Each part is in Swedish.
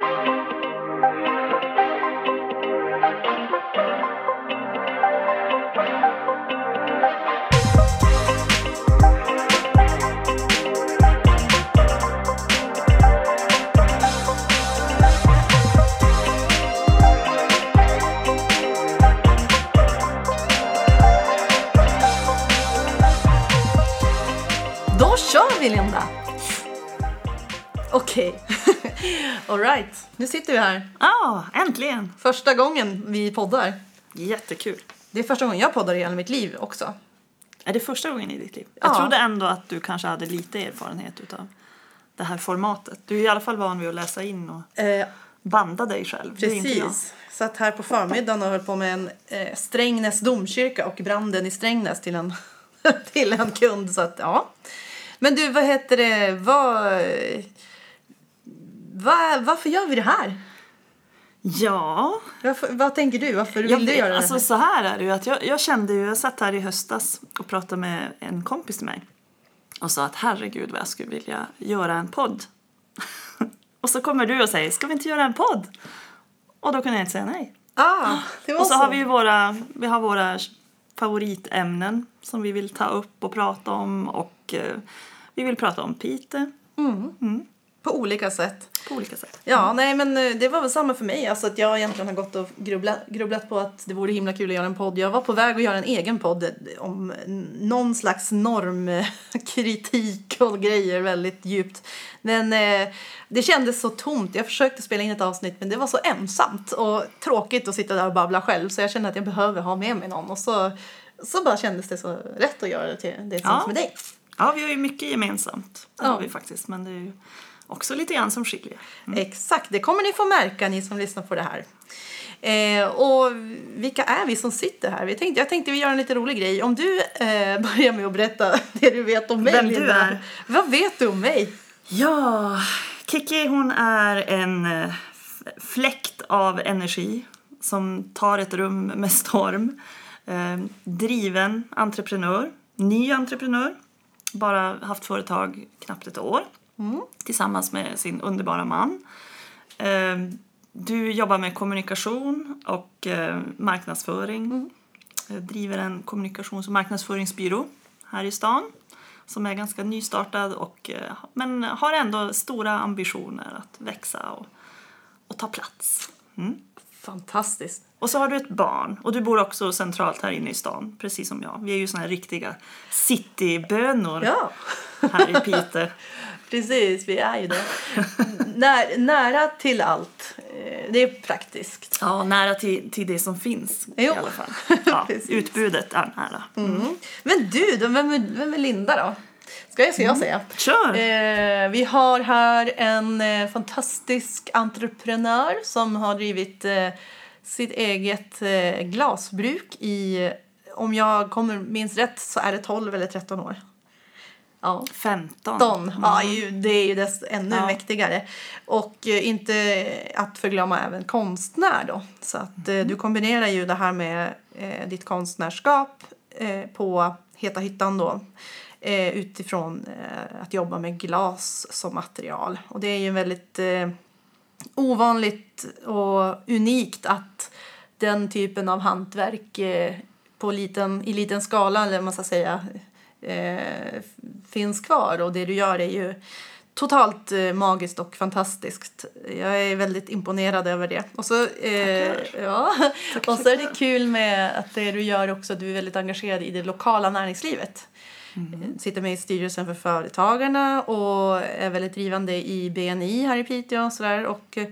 Då Alright, nu sitter vi här. Ja, äntligen! Första gången vi poddar. Jättekul. Det är första gången jag poddar i hela mitt liv också. Är det första gången i ditt liv? Jag Ja. trodde ändå att du kanske hade lite erfarenhet utav det här formatet. Du är i alla fall van vid att läsa in och Eh, banda dig själv. Jag. precis. Satt här på förmiddagen och höll på med en eh, Strängnäs domkyrka och branden i Strängnäs till en, till en kund. Så att, ja. Men du, vad heter det? Vad, vad, varför gör vi det här? Ja, Varför, vad tänker du? Varför vill jag, du göra alltså det här? så här är det ju. Att jag, jag kände ju, jag satt här i höstas och pratade med en kompis till mig och sa att herregud vad jag skulle vilja göra en podd. och så kommer du och säger, ska vi inte göra en podd? Och då kunde jag inte säga nej. Ah, det var Och så, har vi ju våra, vi har våra favoritämnen som vi vill ta upp och prata om och eh, vi vill prata om Peter På olika sätt. På olika sätt. Ja, nej men eh, det var väl samma för mig. Alltså att jag egentligen har gått och grubblat, grubblat på att det vore himla kul att göra en podd. Jag var på väg att göra en egen podd eh, om någon slags normkritik och grejer väldigt djupt. Men eh, det kändes så tomt. Jag försökte spela in ett avsnitt men det var så ensamt och tråkigt att sitta där och babbla själv. Så jag kände att jag behöver ha med mig någon. Och så, så bara kändes det så rätt att göra det till det tillsammans med dig. Ja, vi har ju mycket gemensamt. Det Ja. har vi faktiskt. Men det är ju också lite grann som skiljer. Exakt, det kommer ni få märka ni som lyssnar på det här. Eh, och vilka är vi som sitter här? Vi tänkte, jag tänkte vi gör en lite rolig grej. Om du eh, börjar med att berätta det du vet om mig. Vem du är. Vad vet du om mig? Ja, Kiki hon är en eh, fläkt av energi som tar ett rum med storm. Eh, driven entreprenör, ny entreprenör. Bara haft företag knappt ett år tillsammans med sin underbara man. Eh, du jobbar med kommunikation och eh, marknadsföring. Eh, driver en kommunikations och marknadsföringsbyrå här i stan som är ganska nystartad och, eh, men har ändå stora ambitioner att växa och, och ta plats. Mm. Fantastiskt. Och så har du ett barn och du bor också centralt här inne i stan, precis som jag. Vi är ju såna här riktiga citybönor Ja, här i Piteå. precis. Vi är ju det. När, nära till allt. Eh, det är praktiskt. Ja, nära till, till det som finns Jo. i alla fall. Ja, utbudet är nära. Mm. Men du, då, vem, är, vem är Linda då? Ska jag, ska jag säga? Kör! Eh, vi har här en eh, fantastisk entreprenör som har drivit eh, sitt eget eh, glasbruk i, om jag kommer minns rätt, så är det 12 eller 13 år. Ja. 15. 13. Ja, ju, det är ju dess ännu Ja. mäktigare. Och eh, inte att förglömma även konstnär då. Så att eh, du kombinerar ju det här med eh, ditt konstnärskap eh, på Heta Hyttan då. Eh, utifrån eh, att jobba med glas som material. Och det är ju väldigt ovanligt och unikt att den typen av hantverk på liten, i liten skala, eller man ska säga, eh, finns kvar. Och det du gör är ju totalt eh, magiskt och fantastiskt. Jag är väldigt imponerad över det. Och så, eh, ja, och så är det kul med att det du gör också, du är väldigt engagerad i det lokala näringslivet. Eh, Sitter med i styrelsen för Företagarna och är väldigt drivande i BNI här i Piteå och sådär. Och eh,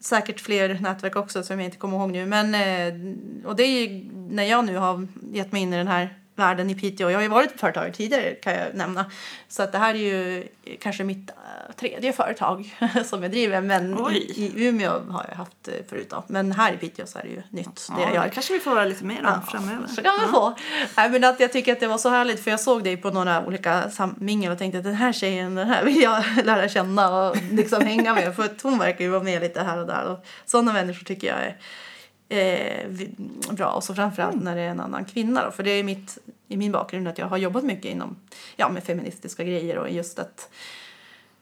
säkert fler nätverk också som jag inte kommer ihåg nu. Men, eh, och det är ju när jag nu har gett mig in i den här världen i Piteå. Jag har ju varit företagare tidigare kan jag nämna. Så att det här är ju kanske mitt eh, tredje företag som jag driver. Men Oj. i, i Umeå har jag haft eh, förut då. Men här i Piteå så är det ju nytt det jag Ja, det kanske vi får höra lite mer om Ja, framöver. Så kan man få. Nej, men att jag tycker att det var så härligt för jag såg dig på några olika mingel och tänkte att den här tjejen den här vill jag lära känna och liksom hänga med för att hon verkar ju vara med lite här och där och sådana människor tycker jag är eh, vi- bra och så framförallt när det är en annan kvinna då för det är mitt, i min bakgrund att jag har jobbat mycket inom ja, med feministiska grejer och just att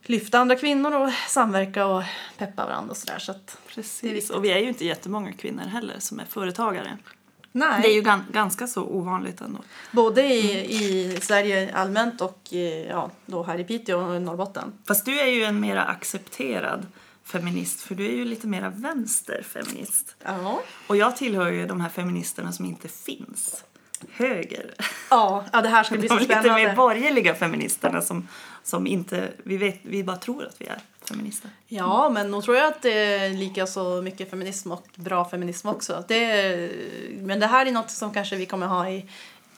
lyfta andra kvinnor och samverka och peppa varandra och sådär. Så Precis. Och vi är ju inte jättemånga kvinnor heller som är företagare. nej, Det är ju gan- ganska så ovanligt ändå. både i, i Sverige allmänt och ja, då här i Piteå och i Norrbotten. Fast du är ju en mera accepterad feminist för du är ju lite mera vänsterfeminist. Ja. Och jag tillhör ju de här feministerna som inte finns. Höger. Ja, ja, det här ska bli De så lite mer spännande. borgerliga feministerna som, som inte, vi, vet, vi bara tror att vi är feminister. Ja, men nog tror jag att det är lika så mycket feminism och bra feminism också. Det är, men det här är något som kanske vi kommer ha i,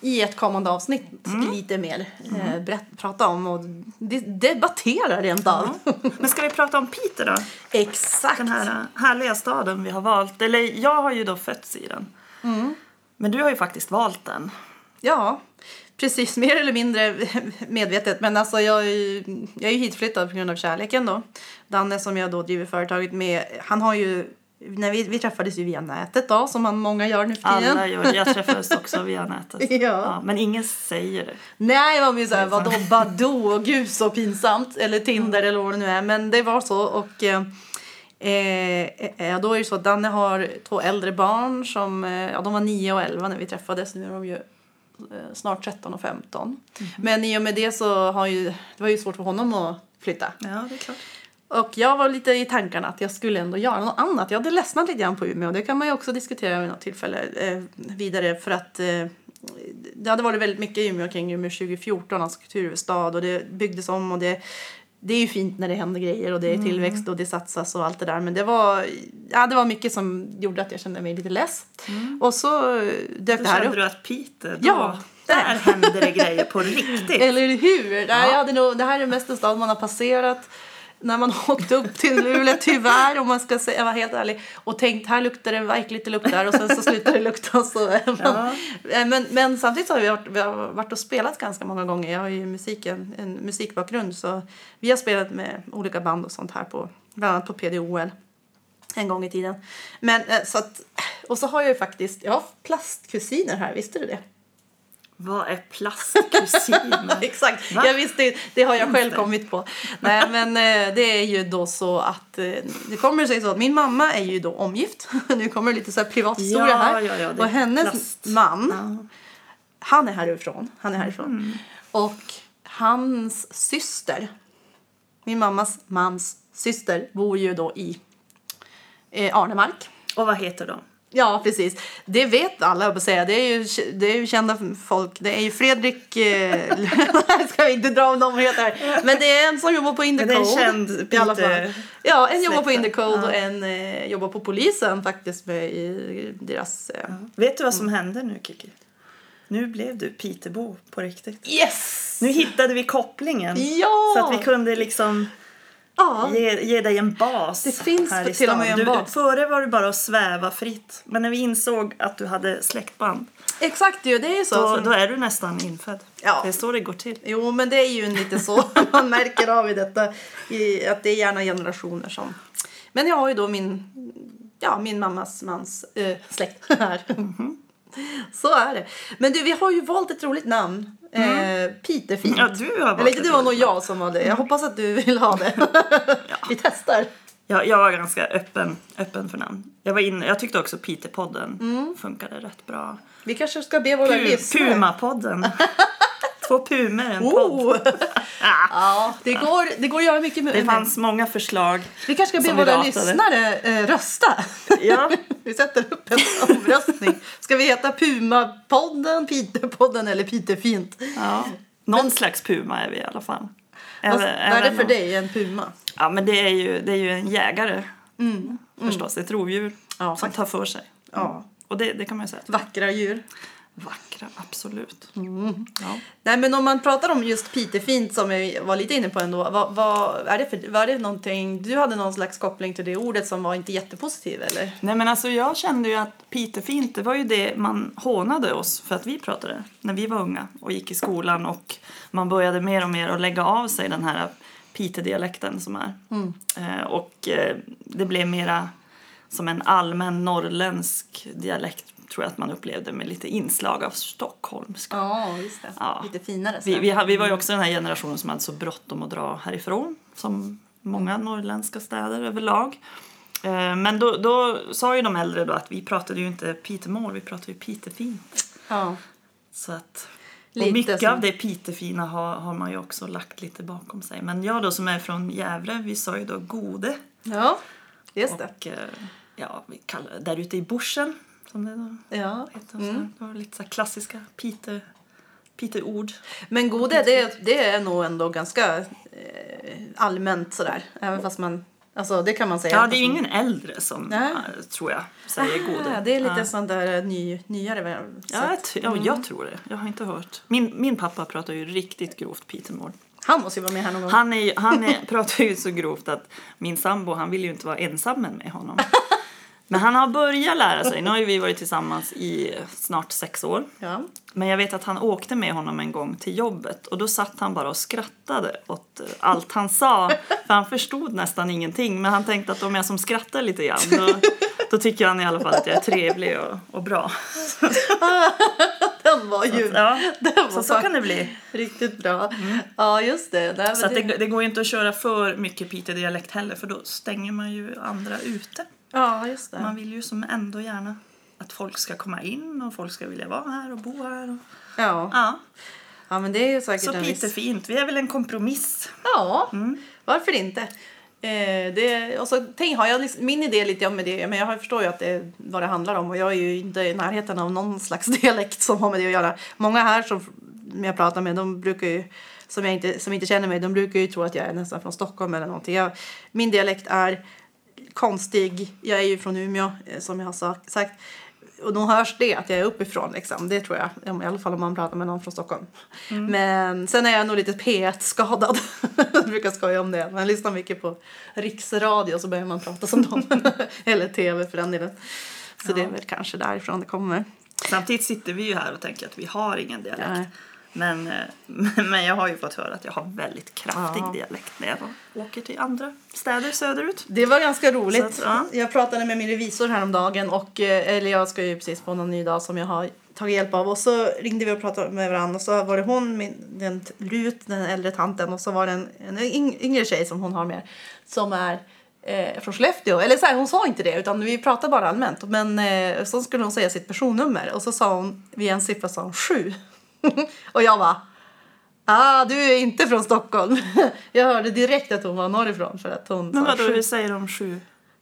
i ett kommande avsnitt lite mer eh, berätt, prata om och de, debattera rent av. Men ska vi prata om Piteå då? Exakt! Den här härliga staden vi har valt. Eller jag har ju då fötts i den. Mm. Men du har ju faktiskt valt den. Ja, precis. Mer eller mindre medvetet. Men alltså jag jag är ju hitflyttad på grund av kärleken då. Danne som jag då driver företaget med, han har ju när vi, vi träffades ju via nätet då, som man många gör nu för tiden. Alla gör det. Jag träffades också via nätet. Ja. men ingen säger det. Nej, man blir såhär, vadå Badoo och gud så pinsamt. Eller Tinder eller vad det nu är. Men det var så och eh, eh, eh, då är det så att Danne har två äldre barn som, eh, ja de var 9 och 11 när vi träffades. Nu är de ju eh, snart 13 och 15. Men i och med det så har ju, det var ju svårt för honom att flytta. Ja, det är klart. Och jag var lite i tankarna att jag skulle ändå göra något annat. Jag hade ledsnat lite grann på Umeå det kan man ju också diskutera vid något tillfälle eh, vidare för att eh, det hade varit väldigt mycket i Umeå kring Umeå 2014, alltså kulturhuvudstad och det byggdes om och det det är ju fint när det händer grejer och det är tillväxt och det satsas och allt det där. Men det var, ja, det var mycket som gjorde att jag kände mig lite less. Och så dök Då det här kände upp. du att Piteå, då, Ja. där händer det grejer på riktigt. Eller hur? Nej, jag hade nog, det här är mest en stad man har passerat när man har åkt upp till Luleå, tyvärr om man ska säga, vara helt ärlig. Och tänkt här luktar det, vad äckligt det luktar och sen så slutar det lukta. Så, Ja. men, men samtidigt så har vi varit, vi har varit och spelat ganska många gånger. Jag har ju musiken, en musikbakgrund så vi har spelat med olika band och sånt här på, bland annat på PDOL en gång i tiden. Men eh, så att, och så har jag ju faktiskt, jag har plastkusiner här, visste du det? Vad är plastkusiner? Exakt, Va? jag visste det har jag själv kommit på. Nej men eh, det är ju då så att eh, det kommer sig så att min mamma är ju då omgift. Nu kommer det lite så här privat historia Ja, här. ja, ja, och hennes plast. man, han är härifrån. Han är härifrån. Mm. Och hans syster, min mammas mans syster, bor ju då i eh, Arnemark. Och vad heter de? Ja, precis. Det vet alla, på säga. Det är, ju, det är ju kända folk. Det är ju Fredrik... Eh, ska vi inte dra om dem heter. Men det är en som jobbar på Men det är en Intercode. känd i alla fall. Ja, en jobbar på. Intercode Ja. och en eh, jobbar på polisen faktiskt med i deras... Eh. Vet du vad som hände nu, Kiki? Nu blev du Pitebo på riktigt. Yes! Nu hittade vi kopplingen. Ja! Så att vi kunde liksom Ja, ge, ge dig en bas Det finns här i till och stan. med en du, bas. Före var det bara att sväva fritt. Men när vi insåg att du hade släktband, exakt ju. Det är ju så. då, som- då är du nästan infödd. Ja. Det är så det går till. Jo, men det är ju lite så man märker av i detta. I, att det är gärna generationer som... Men jag har ju då min, ja, min mammas mans eh, släkt här. Så är det. Men du, vi har ju valt ett roligt namn. Eh, Pitefint. Ja, du har Eller det var nog jag som var det. Jag hoppas att du vill ha det. Vi testar. Jag, jag var ganska öppen, öppen för namn. Jag, var inne, jag tyckte också Peterpodden Mm. funkade rätt bra. Vi kanske ska be våra Pu, lyssnare. Pumapodden. Två pumer, en podd. Oh. ja, det går, det går att göra mycket med Det fanns många förslag. Vi kanske ska be våra ratade. lyssnare eh, rösta. Ja. vi sätter upp en omröstning. Ska vi heta Puma-podden, Peter-podden eller Peter-fint? Ja. Någon slags puma är vi i alla fall. Vad, är det för om- dig, en puma? Ja, men det är ju, det är ju en jägare. Förstås, ett rovdjur Mm. Ja, som tar för sig. Ja. Och det, det kan man ju säga. Vackra djur. Vackra, absolut. Mm. Ja. Nej, men om man pratar om just Peter-fint som jag var lite inne på ändå. Vad, vad, är det för, var det någonting, du hade någon slags koppling till det ordet som var inte jättepositiv eller? Nej men alltså jag kände ju att Peterfint, det var ju det man hånade oss för att vi pratade när vi var unga och gick i skolan och man började mer och mer att lägga av sig den här Piteå-dialekten som är. Eh, och eh, det blev mera som en allmän norrländsk dialekt tror jag att man upplevde med lite inslag av stockholmska. Ja, just det. Ja. Lite finare. Vi, så. vi, vi var ju också den här generationen som hade så bråttom att dra härifrån som många norrländska städer överlag. Eh, Men då, då sa ju de äldre då att vi pratade ju inte pitemål, vi pratade ju pitefint. Ja. Så att, Lite och mycket som- av det pitefina har, har man ju också lagt lite bakom sig. Men jag då som är från Gävle, vi sa ju då gode. ja, just det. Och eh, ja, vi kallar det där ute i bushen som det då Ja. heter. Mm. Det var lite så klassiska pite, piteord. Men gode, det, det är nog ändå ganska eh, allmänt sådär. Även fast man, alltså det kan man säga. Ja, det är ju ingen äldre som, Nej. eh, tror jag, säger man- gode. Det är lite ja. sånt där eh, ny, nyare Ja, jag, t- ja, jag tror det. Jag har inte hört. Min, min pappa pratar ju riktigt grovt pitemål. Han måste ju vara med här någon gång. Han, är, han är, pratar ju så grovt att min sambo han vill ju inte vara ensam med honom. Men han har börjat lära sig. Nu har ju vi varit tillsammans i snart sex år. Ja. Men jag vet att han åkte med honom en gång till jobbet och då satt han bara och skrattade åt eh, allt han sa. För han förstod nästan ingenting. Men han tänkte att om jag som skrattar lite grann då, då tycker han i alla fall att jag är trevlig och, och bra. Den var ju Ja, den var så, så kan det bli. riktigt bra. Ja, just det. Nej, Så det, det, det går ju inte att köra för mycket Piteå-dialekt heller för då stänger man ju andra ute. Ja, just det. Man vill ju som ändå gärna att folk ska komma in och folk ska vilja vara här och bo här. Och... Ja. Ja, ja, men det är ju säkert så. Piteå-fint. Vi är väl en kompromiss. Ja, Mm. varför inte? Eh, det, och så tänk, har jag liksom- min idé lite om det, men jag förstår ju att det vad det handlar om och jag är ju inte i närheten av någon slags dialekt som har med det att göra. Många här som jag pratar med, de brukar ju, som, jag inte, som inte känner mig, de brukar ju tro att jag är nästan från Stockholm eller någonting. Jag, min dialekt är konstig. Jag är ju från Umeå, eh, som jag har sa- sagt. Och då hörs det att jag är uppifrån. Liksom. Det tror jag. I alla fall om man pratar med någon från Stockholm. Men sen är jag nog lite P1-skadad. jag brukar skoja om det. Man lyssnar mycket på riksradio så börjar man prata som dem. Eller tv för den delen. Så det är väl kanske därifrån det kommer. Samtidigt sitter vi ju här och tänker att vi har ingen dialekt. Nej. Men, eh, men jag har ju fått höra att jag har väldigt kraftig Ja. dialekt när jag åker till andra städer söderut. Det var ganska roligt. Att, ja. Jag pratade med min revisor häromdagen och eh, eller jag ska ju precis på någon ny dag som jag har tagit hjälp av och så ringde vi och pratade med varandra och så var det hon, min, den Rut, den äldre tanten och så var det en, en yng- yngre tjej som hon har med som är eh, från Skellefteå. Eller så här, hon sa inte det utan vi pratade bara allmänt. Men eh, så skulle hon säga sitt personnummer och så sa hon vid en siffra sa hon sju. och jag bara Ah, du är inte från Stockholm. jag hörde direkt att hon var norrifrån för att hon Men vadå, sju. hur säger de sju?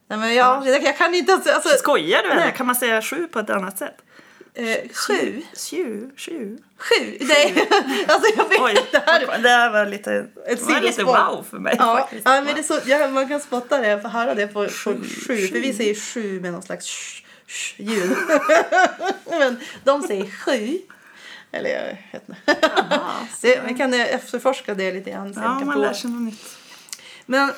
Nej, men jag, jag, jag kan inte. Alltså, Skojar du eller? Kan man säga sju på ett annat sätt? eh, sju? Sju? Sju? Sju? Nej, alltså jag vet Oj, det här. det här var lite, Ett var lite wow för mig Ja, faktiskt. ja, men det är så, ja, man kan spotta det, få höra det på, på sju, Sju, För vi säger sju med någon slags sh, sh, ljud. men de säger sju. Eller jag vet inte. det, vi kan eh, efterforska det lite grann. Ja, man få- lär sig något nytt. Men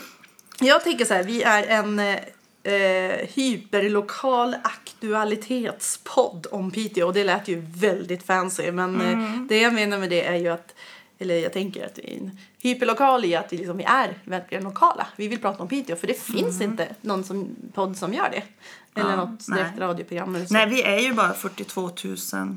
jag tänker så här, vi är en eh, hyperlokal aktualitetspodd om Piteå och det lät ju väldigt fancy men eh, det jag menar med det är ju att eller jag tänker att vi är en hyperlokal i att vi, liksom, vi är verkligen lokala. Vi vill prata om Piteå för det finns inte någon som, podd som gör det. Eller Ja, något nej. direkt radioprogram eller så. Nej, vi är ju bara 42 000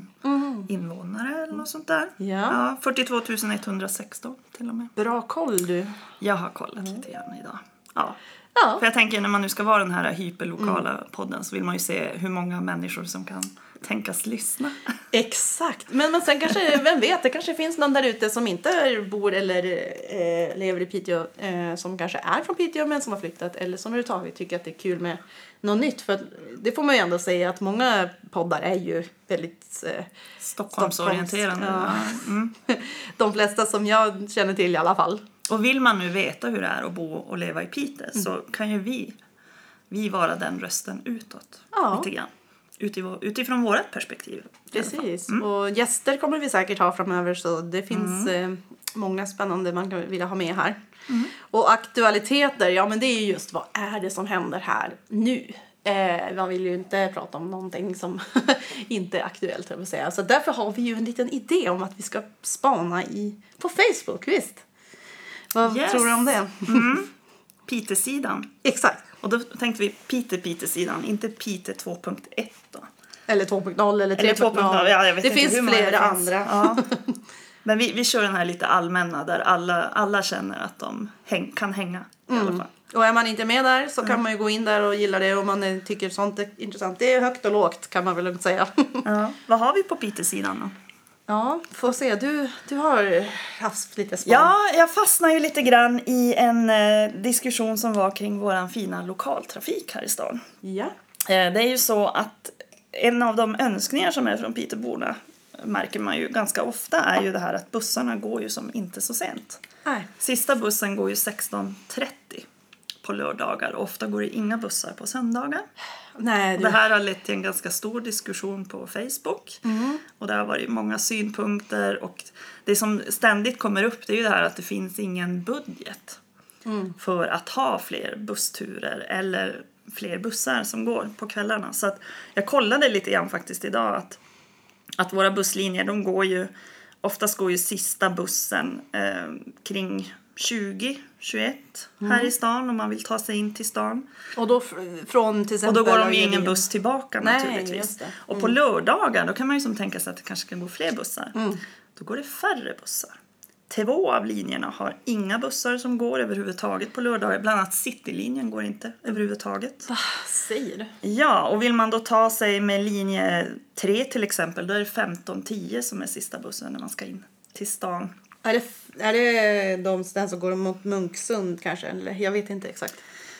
invånare eller något sånt där. Mm. Ja. 42 116 till och med. Bra koll du. Jag har kollat lite grann idag. Ja. Ja. För jag tänker när man nu ska vara den här hyperlokala Mm. podden så vill man ju se hur många människor som kan tänkas lyssna. Exakt. Men, men sen kanske, vem vet, det kanske finns någon där ute som inte bor eller eh, lever i Piteå eh, som kanske är från Piteå men som har flyttat eller som överhuvudtaget tycker att det är kul med något nytt. För det får man ju ändå säga att många poddar är ju väldigt eh, Stockholmsorienterande. Stockholms- ja. Ja. Mm. de flesta som jag känner till i alla fall. Och vill man nu veta hur det är att bo och leva i Piteå Mm. så kan ju vi, vi vara den rösten utåt. Ja. Lite grann. Utifrån, vårt perspektiv. Precis. Och gäster kommer vi säkert ha framöver så det finns eh, många spännande man kan vilja ha med här. Och aktualiteter, ja men det är ju just vad är det som händer här nu? Eh, man vill ju inte prata om någonting som inte är aktuellt, jag säga. Så därför har vi ju en liten idé om att vi ska spana i, på Facebook, visst? Vad Yes. tror du om det? Piteå-sidan. Exakt. Och då tänkte vi Pite Pite-sidan, inte Pite 2.1 då. Eller 2.0 eller 3.0. Eller 2.0, ja, det finns flera det andra. Ja. Men vi, vi kör den här lite allmänna där alla, alla känner att de häng, kan hänga i Mm. alla fall. Och är man inte med där så kan man ju gå in där och gilla det om man tycker sånt är intressant. Det är högt och lågt kan man väl lugnt säga. Ja. Vad har vi på Piteå-sidan då? Ja, får se. Du, du har haft lite span. Ja, jag fastnar ju lite grann i en eh, diskussion som var kring våran fina lokaltrafik här i stan. ja. Eh, det är ju så att en av de önskningar som är från Piteåborna märker man ju ganska ofta är ju det här att bussarna går ju som inte så sent. Nej. Sista bussen går ju 16.30 på lördagar och ofta går det inga bussar på söndagar. Nej, du. Det här har lett till en ganska stor diskussion på Facebook. Och det har varit många synpunkter och det som ständigt kommer upp det är ju det här att det finns ingen budget för att ha fler bussturer eller fler bussar som går på kvällarna. Så att jag kollade lite grann faktiskt idag att, att våra busslinjer de går ju oftast går ju sista bussen eh, kring 20, 21 här i stan om man vill ta sig in till stan. Och då fr- från till Och exempel... då går de ju ingen buss tillbaka Nej, naturligtvis. Mm. Och på lördagar då kan man ju som tänka sig att det kanske kan gå fler bussar. Mm. Då går det färre bussar. Två av linjerna har inga bussar som går överhuvudtaget på lördagar. Bland annat Citylinjen går inte överhuvudtaget. Va, säger du? Ja, och vill man då ta sig med linje 3 till exempel då är det 15.10 som är sista bussen när man ska in till stan. Är det, är det de den som går mot Munksund kanske? Eller jag vet inte exakt.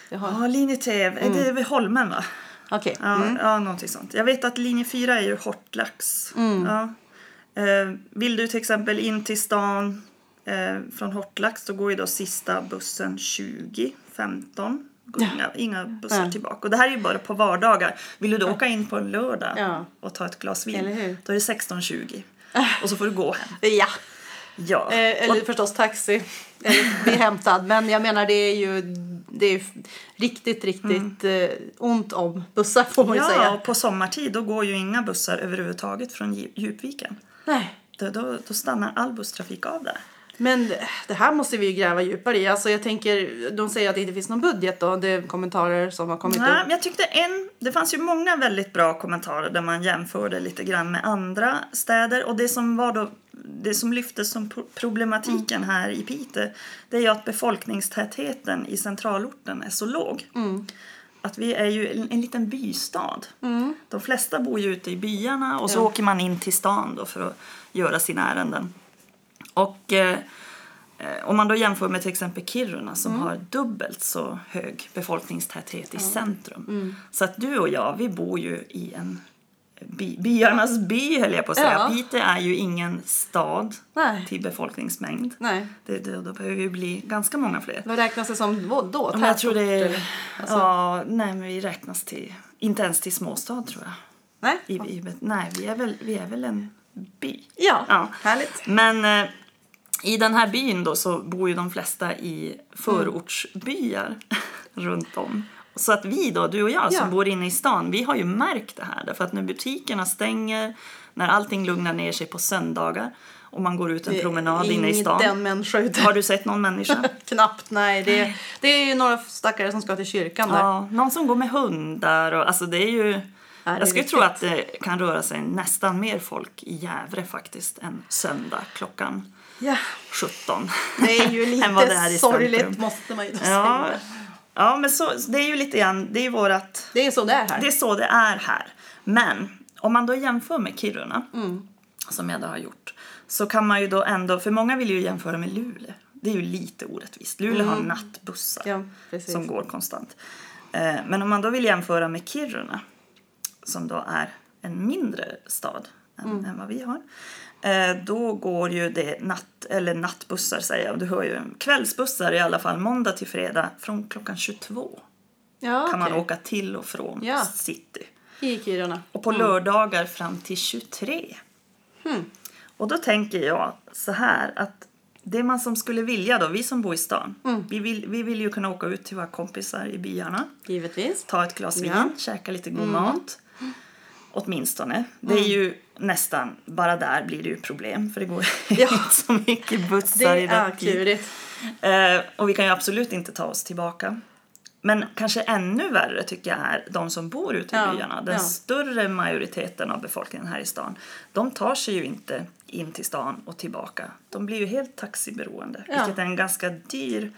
Jag har... Ja, linje 3, är det vid Holmen va? Okej. Ja, Mm. ja, någonting sånt. Jag vet att linje 4 är ju Hortlax. Mm. Ja. Eh, vill du till exempel in till stan eh, från Hortlax då går ju då sista bussen 20.15. Går Ja. Inga, inga bussar Ja. tillbaka. Och det här är ju bara på vardagar. Vill du då åka in på en lördag och ta ett glas vin då är det 16.20. Och så får du gå hem. Ja. Ja. Eh, eller förstås taxi. Eller bli hämtad. Men jag menar det är ju det är riktigt, riktigt eh, ont om bussar får man ju Mm. ja, säga. och på sommartid då går ju inga bussar överhuvudtaget från Djup- Djupviken. Nej. Då, då, då stannar all busstrafik av där. Men det här måste vi ju gräva djupare i. Alltså jag tänker, de säger att det inte finns någon budget då. Det är kommentarer som har kommit Nej, upp. jag tyckte en, det fanns ju många väldigt bra kommentarer där man jämförde lite grann med andra städer och det som var då det som lyftes som pro- problematiken Mm. här i Piteå det är ju att befolkningstätheten i centralorten är så låg. Mm. Att vi är ju en, en liten bystad. De flesta bor ju ute i byarna och så Ja. åker man in till stan då för att göra sina ärenden. Och eh, om man då jämför med till exempel Kiruna som Mm. har dubbelt så hög befolkningstäthet i centrum. Mm. Så att du och jag, vi bor ju i en by, byarnas by höll jag på att säga. Ja. Piteå är ju ingen stad Nej. till befolkningsmängd. Nej. Det, det, då behöver vi bli ganska många fler. Vad räknas det som då? då? Men jag tror det är? Alltså, ja, nej men vi räknas till, inte ens till småstad tror jag. Nej? I, i, nej, vi är, väl, vi är väl en by. Ja, Ja. härligt. Men eh, i den här byn då så bor ju de flesta i förortsbyar runt om. Så att vi då, du och jag som Ja. bor inne i stan, vi har ju märkt det här. Därför att när butikerna stänger, när allting lugnar ner sig på söndagar och man går ut en promenad inne i stan. den människa ute. Har du sett någon människa? Knappt, nej. Det, det är ju några stackare som ska till kyrkan där. Ja, någon som går med hundar och alltså det är ju... är jag skulle tro att det kan röra sig nästan mer folk i Gävle faktiskt än söndag klockan Ja, 17. det är ju det är lite sorgligt måste man ju då Ja, säga. ja men så, det är ju lite grann, det är ju vårat, Det är så där här. det är så det är här. Men om man då jämför med Kiruna, Mm. som jag då har gjort, så kan man ju då ändå, för många vill ju jämföra med Luleå. Det är ju lite orättvist. Luleå har nattbussar Mm. Ja, som går konstant. Eh, Men om man då vill jämföra med Kiruna, som då är en mindre stad Mm. än vad vi har, eh, då går ju det natt, eller nattbussar säger jag, du hör ju kvällsbussar i alla fall måndag till fredag från klockan 22 ja, kan man åka till och från Ja. city. I Kiruna. Och på lördagar fram till 23. Hmm. Och då tänker jag så här att det man som skulle vilja då, vi som bor i stan, Mm. vi, vill, vi vill ju kunna åka ut till våra kompisar i byarna, Givetvis. ta ett glas vin, Ja. Mm. käka lite god mat. Åtminstone. Det är ju nästan, bara där blir det ju problem för det går Ja. inte så mycket Det bussar i är klurigt. Eh, och vi kan ju absolut inte ta oss tillbaka. Men kanske ännu värre tycker jag är de som bor ute i Ja, byarna. Den ja. större majoriteten av befolkningen här i stan. De tar sig ju inte in till stan och tillbaka. De blir ju helt taxiberoende. Ja. Vilket är en ganska dyr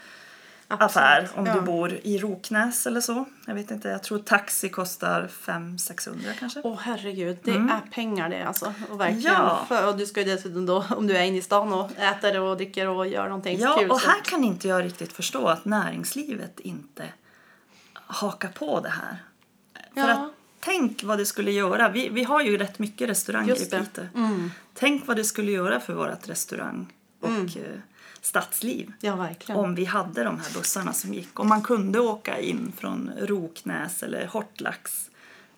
Absolut. affär om Ja. du bor i Roknäs eller så. Jag vet inte, jag tror taxi kostar 500-600 kanske. Åh herregud, det är pengar det alltså. Och verkligen. Mm. Ja. För, och du ska ju dessutom då, om du är inne i stan och äter och dricker och gör någonting Ja, kul. och så- här kan inte jag riktigt förstå att näringslivet inte hakar på det här. För Ja. att tänk vad det skulle göra. Vi, vi har ju rätt mycket restauranger i. Piteå. Mm. Tänk vad det skulle göra för vårt restaurang och eh, stadsliv Ja, om vi hade de här bussarna som gick. Om man kunde åka in från Roknäs eller Hortlax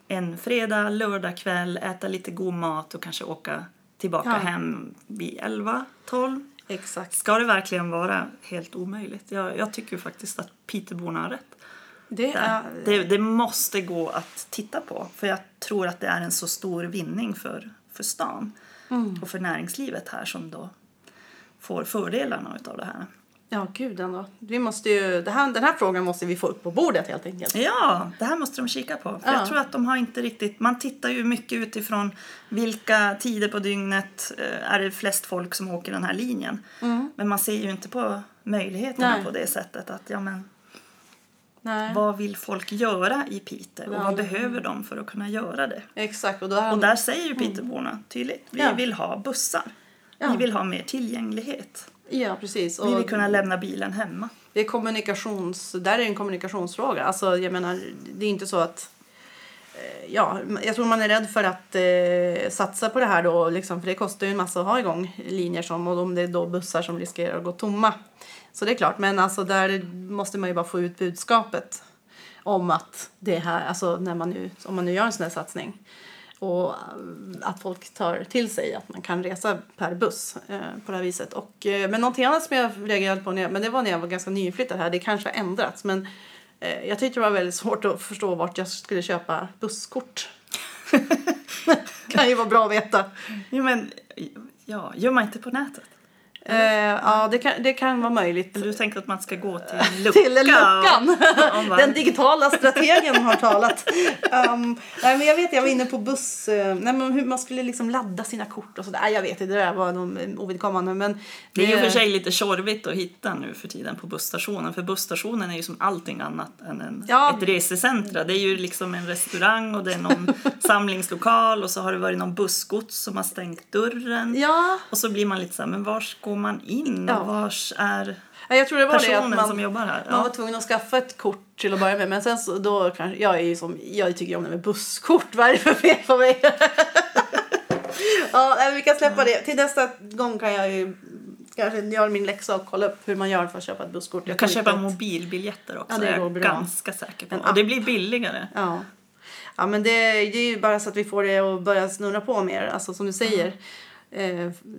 en fredag, lördag kväll, äta lite god mat och kanske åka tillbaka Ja. hem vid 11, 12. Exakt. Ska det verkligen vara helt omöjligt? Jag, jag tycker faktiskt att Piteborna har rätt. Det är, Det, det måste gå att titta på. För jag tror att det är en så stor vinning för, för stan Mm. och för näringslivet här som då får fördelarna av det här. ja, gud ändå. Vi måste ju, det här, den här frågan måste vi få upp på bordet helt enkelt. Ja, det här måste de kika på. För Ja. Jag tror att de har inte riktigt... Man tittar ju mycket utifrån vilka tider på dygnet eh, är det flest folk som åker den här linjen. Men man ser ju inte på möjligheterna Mm. Nej. på det sättet. att ja, men Nej. Vad vill folk göra i Piteå och Ja, vad behöver de för att kunna göra det? Exakt. Och, har Och där säger ju Piteborna tydligt, vi Ja. vill ha bussar. Ja. Vi vill ha mer tillgänglighet. Ja, precis. Vi vill Och kunna lämna bilen hemma. det är kommunikations... Där är en kommunikationsfråga. Alltså, jag menar, det är inte så att... eh, Ja, jag tror man är rädd för att eh, satsa på det här då, liksom, för det kostar ju en massa att ha igång linjer som, och om det är då bussar som riskerar att gå tomma. Så det är klart, men alltså där måste man ju bara få ut budskapet om att det här, alltså när man nu, om man nu gör en sån här satsning och eh, att folk tar till sig att man kan resa per buss eh, på det här viset. Och, eh, men någonting annat som jag reagerade på, när jag, men det var när jag var ganska nyinflyttad här, det kanske har ändrats, men eh, jag tyckte det var väldigt svårt att förstå vart jag skulle köpa busskort. kan ju vara bra att veta. Jo, men, ja, gör man inte på nätet? Eh, ja, det kan, det kan vara möjligt. Du tänker att man ska gå till en lucka? Till luckan! och- Den digitala strategen har talat. Um, nej, men jag vet, jag var inne på buss, eh, nej, men hur man skulle liksom ladda sina kort och sådär. Nej, Jag vet inte, det där var nog ovidkommande. Men Det är ju för sig lite tjorvigt att hitta nu för tiden på busstationen. För busstationen är ju som allting annat än en, Ja. ett resecentra. Det är ju liksom en restaurang och det är någon samlingslokal och så har det varit någon bussgods som har stängt dörren. Ja, Och så blir man lite så här, men vars går man in Ja. och vars är Ja, jag tror det var det att personen man, som jobbar här? man var Ja. tvungen att skaffa ett kort till att börja med. Men sen så då kanske, jag är som, jag tycker om det med busskort. Vad är det för fel på mig? ja, vi kan släppa det. Till nästa gång kan jag ju kanske göra min läxa och kolla upp hur man gör för att köpa ett busskort. Jag kan tror köpa att- mobilbiljetter också, Ja, det är jag bra. ganska säker på. Och det blir billigare. Ja. Ja, men det, det är ju bara så att vi får det att börja snurra på mer. Alltså som du säger. Eh,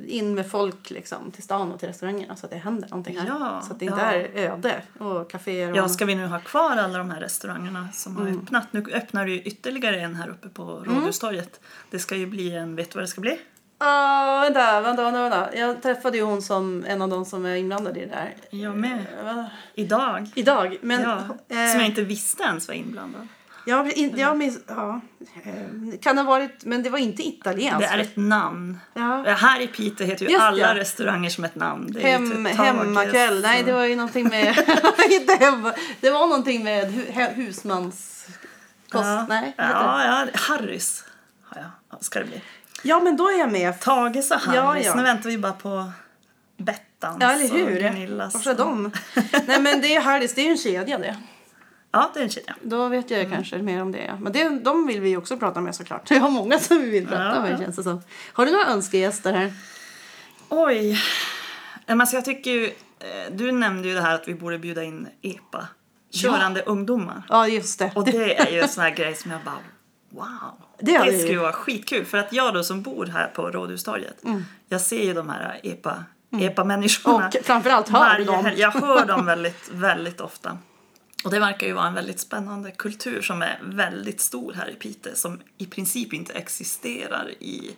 in med folk liksom, till stan och till restaurangerna så att det händer någonting här. Ja, så att det inte ja. är öde och kaféer. Och... Ja, ska vi nu ha kvar alla de här restaurangerna som Mm. har öppnat? Nu öppnar det ju ytterligare en här uppe på Rådhustorget. Det ska ju bli en, vet du vad det ska bli? Ah, vänta, vänta, vänta, vänta. Jag träffade ju hon som en av de som är inblandade i det där. Jag med. Eh? Idag. Idag. Men, ja, eh, som jag inte visste ens var inblandad. Jag, in, jag miss, ja, eh, kan ha varit, men det var inte italienskt. Det är ett namn. ja. Här i Piteå heter ju Just alla ja. restauranger som ett namn. Det Hem, typ hemmakväll. Nej, och- det var ju någonting med... inte hemma. Det var någonting med hu, he- husmanskost. Ja, Nej, ja, ja, Harrys. Ja, ska det bli. ja, men då är jag med. Tages och Ja, Harrys. ja. Nu väntar vi bara på Bettans Ja, eller och hur? Gunillas. Varför de? Nej, men det är Harris, det är ju en kedja det. Ja, det är en kedja. Då vet jag Mm. kanske mer om det. Men det, de vill vi också prata med såklart. Jag har många som vi vill prata Ja, med ja. känns det som. Har du några önskegäster här? Oj. Men alltså jag tycker ju, eh, du nämnde ju det här att vi borde bjuda in EPA. Körande ungdomar. Ja, just det. Och det är ju en sån här grej som jag bara, wow. Det Det, hade ju- skulle vara skitkul. För att jag då som bor här på Rådhustorget, Mm. jag ser ju de här EPA, EPA-människorna. Och framförallt hör du dem. Jag hör dem väldigt, väldigt ofta. Och det verkar ju vara en väldigt spännande kultur som är väldigt stor här i Piteå. Som i princip inte existerar i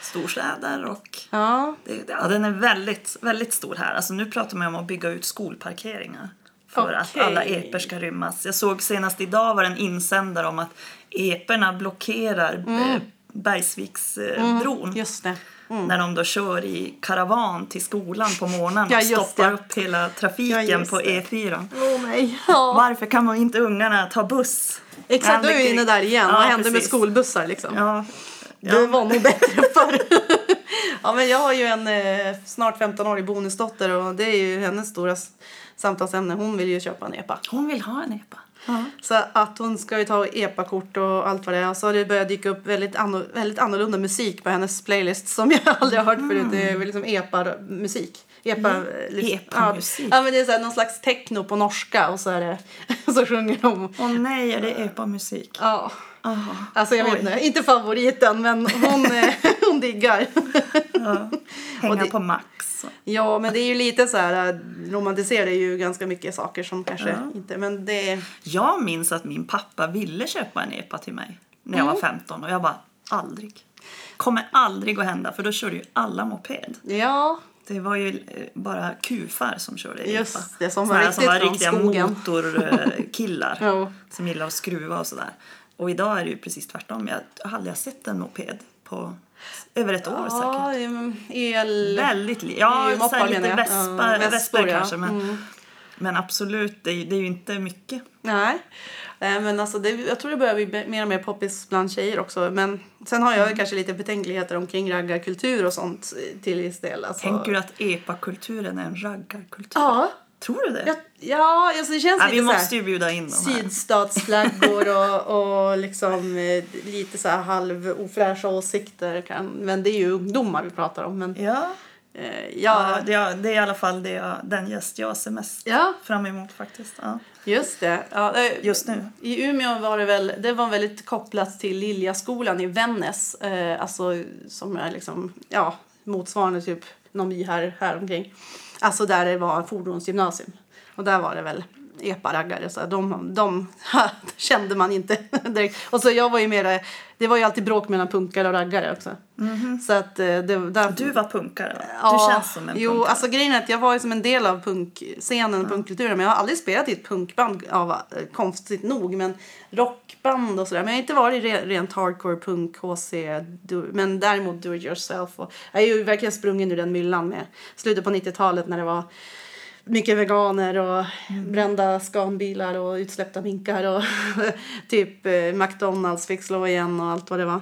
storstäder och Ja, det, ja, den är väldigt, väldigt stor här. Alltså nu pratar man om att bygga ut skolparkeringar för att Okej. alla epor ska rymmas. Jag såg senast idag var det en insändare om att eporna blockerar mm. Bergsviksbron. Just det. När de då kör i karavan till skolan på morgonen Ja, och stoppar det. upp hela trafiken Ja, just på det. E4. Åh nej. Ja. Varför kan man inte ungarna ta buss? Exakt, då är inne där igen. Ja, Vad hände med precis. skolbussar liksom? Ja. Det Ja. var nog bättre förr. ja, men jag har ju en eh, snart 15-årig bonusdotter och det är ju hennes stora samtalsämne. Hon vill ju köpa en epa. Hon vill ha en epa. Ja. Så att hon ska ju ta epa-kort och allt vad det är. Så har det börjat dyka upp väldigt, anno, väldigt annorlunda musik på hennes playlist som jag aldrig har hört förut. Det är liksom epa-musik. Epa, Mm. liksom- Epa-musik. Ja, men det är så här, någon slags techno på norska och så är det så sjunger de. Åh nej, är det epa-musik? Ja. Aha. Alltså jag vet Oj. inte, inte favoriten men hon, hon diggar. Ja. Hänga det- på Max. Ja men det är ju lite så här, äh, romantiserar ju ganska mycket saker som kanske Ja. inte, men det Jag minns att min pappa ville köpa en epa till mig när jag Mm. var 15 och jag bara aldrig. Kommer aldrig att hända för då körde ju alla moped. ja, Det var ju eh, bara kufar som körde epa. Just det, som var riktigt som var riktiga motorkillar. Ja. Som gillar att skruva och sådär. Och idag är det ju precis tvärtom. Jag har aldrig sett en moped på över ett år säkert. ja mm, el, Väldigt li- Ja, moppar, lite vespa, Ja, vesper, ja. kanske. Men, Mm. men absolut, det är, det är ju inte mycket. nej. Nej men alltså det, jag tror det börjar bli mer och mer poppis bland tjejer också. Men sen har jag Mm. kanske lite betänkligheter omkring raggarkultur och sånt eh, till viss del. Alltså. Tänker du att epa-kulturen är en raggarkultur? Ja, Tror du det? ja, ja alltså det känns ja, lite vi måste ju bjuda in dem här. sydstatsflaggor och, och liksom eh, lite så här halv ofräscha åsikter. Kan, men det är ju ungdomar vi pratar om. Men Ja, eh, ja ja, det, är, i alla fall det jag, den gäst jag ser mest ja, fram emot faktiskt. Ja. just det. Ja, eh, Just nu. I Umeå var det väl, det var väldigt kopplat till Liljaskolan i Vännäs. Eh, alltså som är liksom, ja, motsvarande typ någon by här, här omkring. Alltså där det var fordonsgymnasium. Och där var det väl epa-raggare. Så de, de kände man inte direkt. Och så jag var ju mer, det var ju alltid bråk mellan punkare och raggare också. Så att eh, det, där, Du var punkare va? Ja, Du känns som en Jo, punkare. alltså grejen är att jag var ju som en del av punkscenen och punkkulturen men jag har aldrig spelat i ett punkband av, eh, konstigt nog men rockband och sådär. Men jag har inte varit re, rent hardcore punk, HC, do, men däremot do it yourself. Och, jag är ju verkligen sprungen ur den myllan med slutet på 90-talet när det var mycket veganer och Mm. brända skanbilar och utsläppta minkar och typ eh, McDonalds fick slå igen och allt vad det var.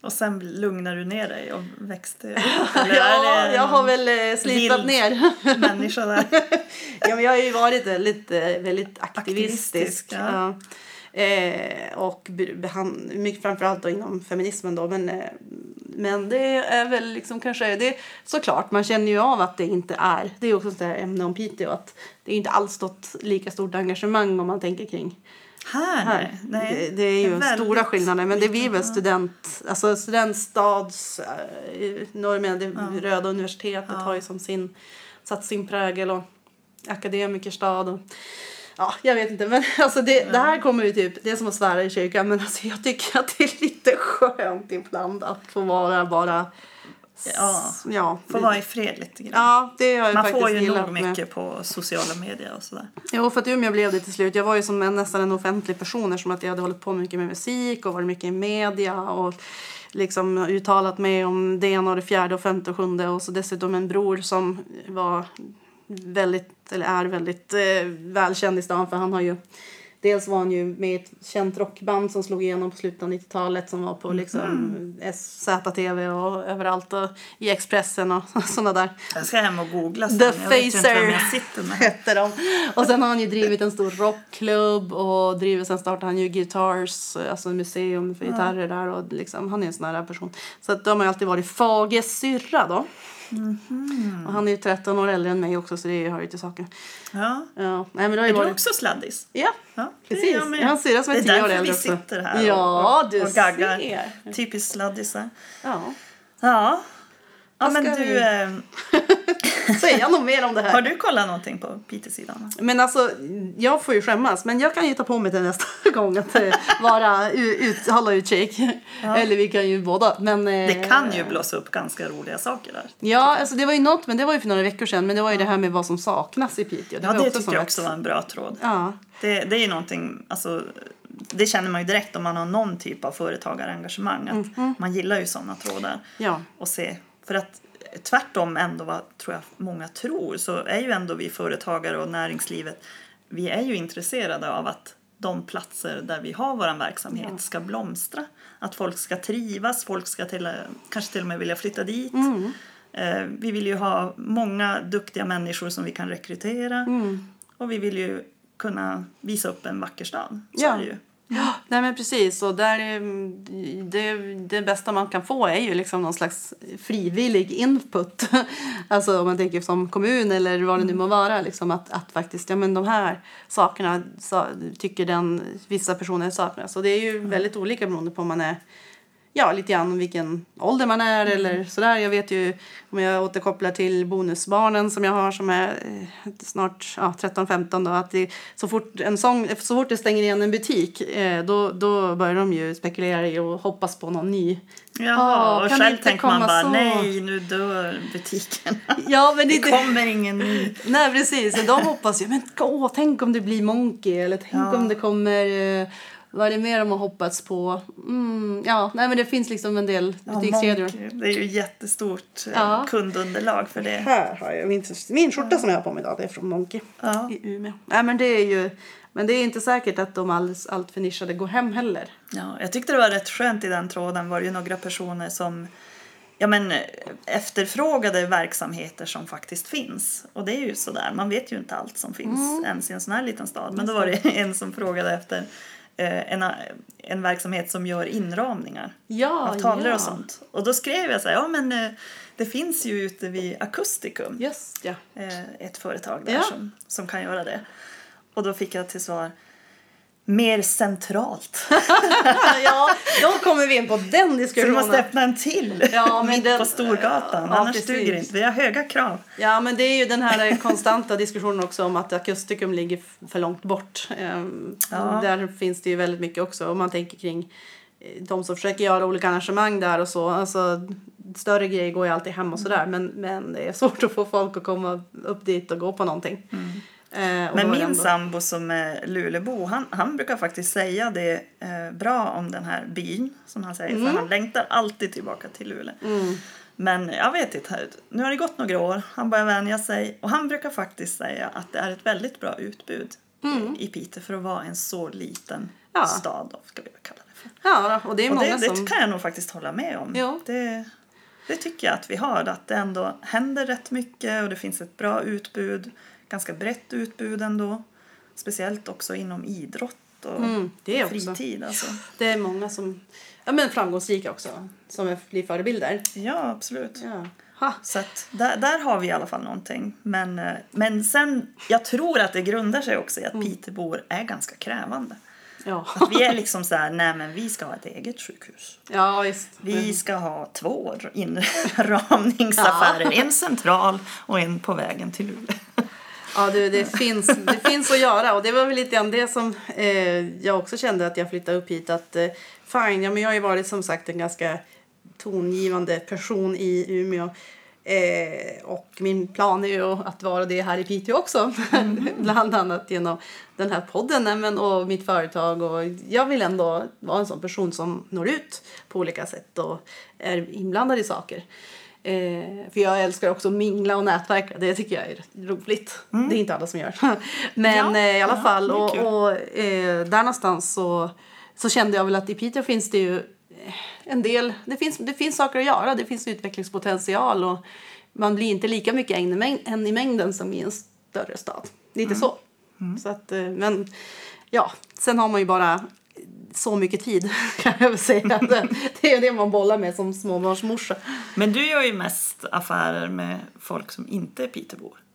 Och sen lugnar du ner dig och växte upp? Ja, jag har väl eh, slipat ner. människa där? ja, men jag har ju varit väldigt, eh, väldigt aktivistisk. Aktivistisk, ja. ja. Eh, och mycket framförallt då inom feminismen då. Men, eh, men det är väl liksom kanske, det, såklart man känner ju av att det inte är, det är också ett ämne om Piteå att det är inte alls stått lika stort engagemang om man tänker kring Här? här. Nej. Det, det är ju Väldigt stora skillnader men det blir väl ja. student, alltså studentstads, eh, normen, det röda universitetet Ja. har ju som sin, satt sin prägel och akademikerstad och Ja, jag vet inte, men alltså det, det här kommer ju typ, det är som att svära i kyrkan, men alltså jag tycker att det är lite skönt ibland att få vara bara, Ja. ja, Får vara i fred lite grann. ja det har jag Man faktiskt får ju nog med. mycket på sociala medier och sådär. Jo, för att Umeå blev det till slut. Jag var ju som en, nästan en offentlig person eftersom att jag hade hållit på mycket med musik och varit mycket i media och liksom uttalat mig om det ena och det fjärde och femte och sjunde och så dessutom en bror som var väldigt, eller är väldigt eh, välkänd i stan för han har ju Dels var han ju med i ett känt rockband som slog igenom på slutet av 90-talet som var på liksom ZTV och överallt och i Expressen och sådana där Jag ska hem och googla sen. The Facer. hette de. Och sen har han ju drivit en stor rockklubb och driver, sen startade han ju Guitars, alltså museum för gitarrer där och liksom, han är en sån här person. Så att de har alltid varit Fages syrra då. Mhm. Och han är ju 13 år äldre än mig också så det hör ju till saken. Ja. Ja, nej men det Är ju du varit... också sladdis? Ja, Ja, det är precis. jag med. En syrra som är Det är 10 år därför äldre vi också. sitter här Ja, och, och, och gaggar. ser. Typiskt sladdisar. Ja. Ja. Ja men du, vi- eh, säga något mer om det här. Har du kollat någonting på Piteå-sidan? Men alltså, jag får ju skämmas. Men jag kan ju ta på mig till nästa gång att eh, vara ut, hålla utkik. Eller vi kan ju båda. Men, eh, Det kan ju blåsa upp ganska roliga saker där. Ja, alltså det var ju något, men det var ju för några veckor sedan. Men det var ju det här med vad som saknas i Piteå. Ja, var det också tycker jag också var en bra tråd. Ja, Det, det är ju någonting, alltså, det känner man ju direkt om man har någon typ av företagarengagemang. Att Mhm. Man gillar ju sådana trådar. ja. Och se, för att tvärtom ändå vad tror jag många tror så är ju ändå vi företagare och näringslivet vi är ju intresserade av att de platser där vi har vår verksamhet ska blomstra. Att folk ska trivas, folk ska till, kanske till och med vilja flytta dit. Mm. Eh, vi vill ju ha många duktiga människor som vi kan rekrytera. Mm. Och vi vill ju kunna visa upp en vacker stad. Så Ja. är det ju. Ja, nej men precis. Och där, är- det, det bästa man kan få är ju liksom någon slags frivillig input. Alltså om man tänker som kommun eller vad det nu må vara. Liksom att, att faktiskt, ja men de här sakerna sa, tycker den vissa personer saknas. Och det är ju väldigt olika beroende på om man är ja, lite grann vilken ålder man är eller sådär. Jag vet ju, om jag återkopplar till bonusbarnen som jag har som är eh, snart ja, 13-15 då, att det, så, fort en sång, så fort det stänger igen en butik eh, då, då börjar de ju spekulera i och hoppas på någon ny. Ja, och kan det själv inte tänker man bara så? nej, nu dör butiken. Ja, men Det kommer ingen ny. Nej precis, de hoppas ju men åh, tänk om det blir Monkey eller tänk Ja. om det kommer eh, vad är det mer de har hoppats på? Mm, ja, nej men det finns liksom en del Ja, butikskedjor. Monkey, det är ju jättestort eh, Ja. kundunderlag för det. Här har jag min, min skjorta som jag har på mig idag. Det är från Monkey Ja. i Umeå. Nej, men det är ju, men det är inte säkert att de alls, allt för nischade går hem heller. Ja, jag tyckte det var rätt skönt i den tråden var det ju några personer som ja, men, eh, efterfrågade verksamheter som faktiskt finns. Och det är ju sådär, man vet ju inte allt som finns ens i en sån här liten stad. Men då var det en som frågade efter en, en verksamhet som gör inramningar Ja, av tavlor ja. och sånt. Och då skrev jag så här, ja men eh, det finns ju ute vid Akusticum Just ja. eh, ett företag där som, som kan göra det. Och då fick jag till svar mer centralt. ja, då kommer vi in på den Så du diskussionen. måste öppna en till Ja, men mitt den- på Storgatan. Ja, Annars precis. duger det inte. Vi har höga krav. Ja, men det är ju den här konstanta diskussionen också om att Akusticum ligger för långt bort. Ehm, Ja. Där finns det ju väldigt mycket också om man tänker kring eh, de som försöker göra olika arrangemang där och så. Alltså, större grejer går ju alltid hem och sådär men, men det är svårt att få folk att komma upp dit och gå på någonting. Och Men är det min sambo som är Lulebo, han, han brukar faktiskt säga det eh, bra om den här byn, som han säger. För han längtar alltid tillbaka till Luleå. Mm. Men jag vet inte, nu har det gått några år, han börjar vänja sig. Och han brukar faktiskt säga att det är ett väldigt bra utbud i- i Piteå för att vara en så liten Mm. Ja. stad, då, ska vi kalla det för. Ja, och det är Och många det, som... det kan jag nog faktiskt hålla med om. Ja. Det, det tycker jag att vi har. Att det ändå händer rätt mycket och det finns ett bra utbud. Ganska brett utbud ändå. Speciellt också inom idrott och Mm, det också. fritid. Alltså. Det är många som ja, men framgångsrika också som är- blir förebilder. Ja, absolut. Ja. Ha. Så att där, där har vi i alla fall någonting. Men, eh, men sen, jag tror att det grundar sig också i att Mm. Pitebor är ganska krävande. Ja. Att vi är liksom så här, nej men vi ska ha ett eget sjukhus. ja. Vi ska ha två inramningsaffärer. En central och en på vägen till Luleå. Ja, du, det, finns, det finns att göra. Och det var väl lite grann det som eh, jag också kände att jag flyttade upp hit. Att, eh, fine, ja, men jag har ju varit som sagt en ganska tongivande person i Umeå. Eh, och min plan är ju att vara det här i Piteå också. Bland annat genom den här podden men, och mitt företag. Och jag vill ändå vara en sån person som når ut på olika sätt och är inblandad i saker. Eh, för jag älskar också att mingla och nätverka. Det tycker jag är roligt. Det är inte alla som gör. Men Ja, eh, i alla ja, fall. Och, och eh, där någonstans så, så kände jag väl att i Piteå finns det ju eh, en del. Det finns, det finns saker att göra. Det finns utvecklingspotential. Och man blir inte lika mycket en i, mäng- en i mängden som i en större stad. Lite Mm. så. så att, eh, men ja, sen har man ju bara så mycket tid kan jag väl säga. Det, är det man bollar med som småbarnsmorsa. Men du gör ju mest affärer med folk som inte är Pitebor.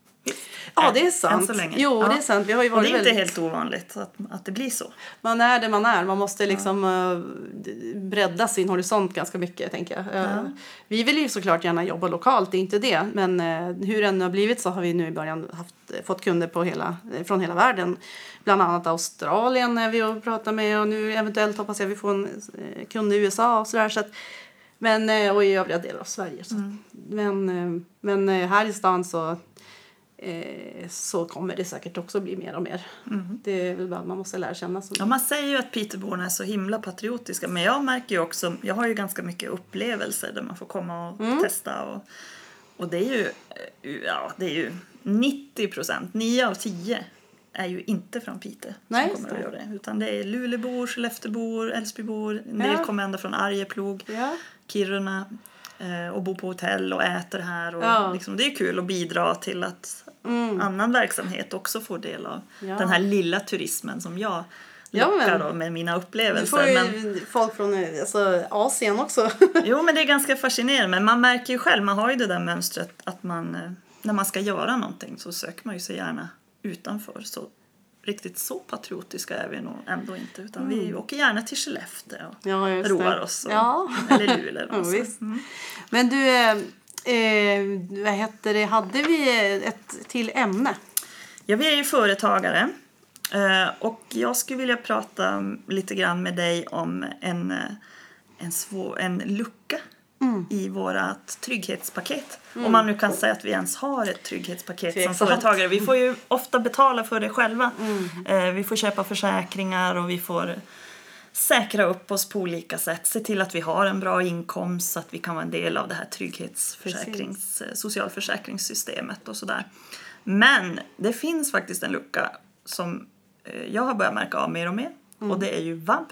Ja, det är Än sant. så länge. Jo, Ja. det är sant. Vi har ju Och varit det är inte väldigt... helt ovanligt att, att det blir så. Man är det man är. Man måste liksom eh, bredda sin horisont ganska mycket, tänker jag. Eh, Vi vill ju såklart gärna jobba lokalt, det är inte det. Men eh, hur det än har blivit så har vi nu i början haft, fått kunder på hela, från hela världen. Bland annat Australien är vi och pratar med och nu eventuellt hoppas jag vi får en kund i USA och sådär. Så att, men, och i övriga delar av Sverige. Att- Men, men här i stan så eh, så kommer det säkert också bli mer och mer. Det är väl bara man måste lära känna. Ja, man säger ju att Peterborna är så himla patriotiska men jag märker ju också, jag har ju ganska mycket upplevelser där man får komma och Mm. testa och, och det är ju, eh, ja det är ju 90 procent, 9 av 10 är ju inte från Piteå Nej, som kommer att göra det. Utan det är Luleåbor, Skelleftebor, Älvsbybor, en del Ja. kommer ända från Arjeplog, Ja. Kiruna och bor på hotell och äter här. Och Ja. liksom, det är kul att bidra till att Mm. annan verksamhet också får del av Ja. den här lilla turismen som jag Ja, lockar då med mina Du upplevelser. får ju Men, folk från eh, alltså, Asien också. jo, men det är ganska fascinerande. Men man märker ju själv, man har ju det där mönstret att man, eh, när man ska göra någonting så söker man ju sig gärna utanför. Så riktigt så patriotiska är vi nog ändå inte. Utan vi åker gärna till Skellefteå och Ja, just det. roar oss. Och, Ja. Eller Luleå. Ja, visst. Men du, eh, eh, vad heter det, hade vi ett till ämne? Ja, vi är ju företagare. eh, Och jag skulle vilja prata lite grann med dig om en, eh, en, svår, en lucka Mm. i vårt trygghetspaket. Om man nu kan säga att vi ens har ett trygghetspaket som Tveksamt. företagare. Vi får ju ofta betala för det själva. Mm. Eh, Vi får köpa försäkringar och vi får säkra upp oss på olika sätt. Se till att vi har en bra inkomst så att vi kan vara en del av det här trygghetsförsäkrings, eh, socialförsäkringssystemet och sådär. Men det finns faktiskt en lucka som eh, jag har börjat märka av mer och mer. Mm. Och det är ju vab.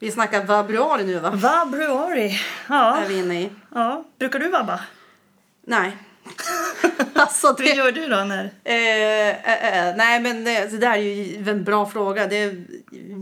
Vi snackar februari nu va? Vabruari. Ja. Är vi inne i. ja. Brukar du vabba? Nej. alltså Hur det... gör du då när... Eh, eh, eh, nej men det, det där är ju en bra fråga. Det är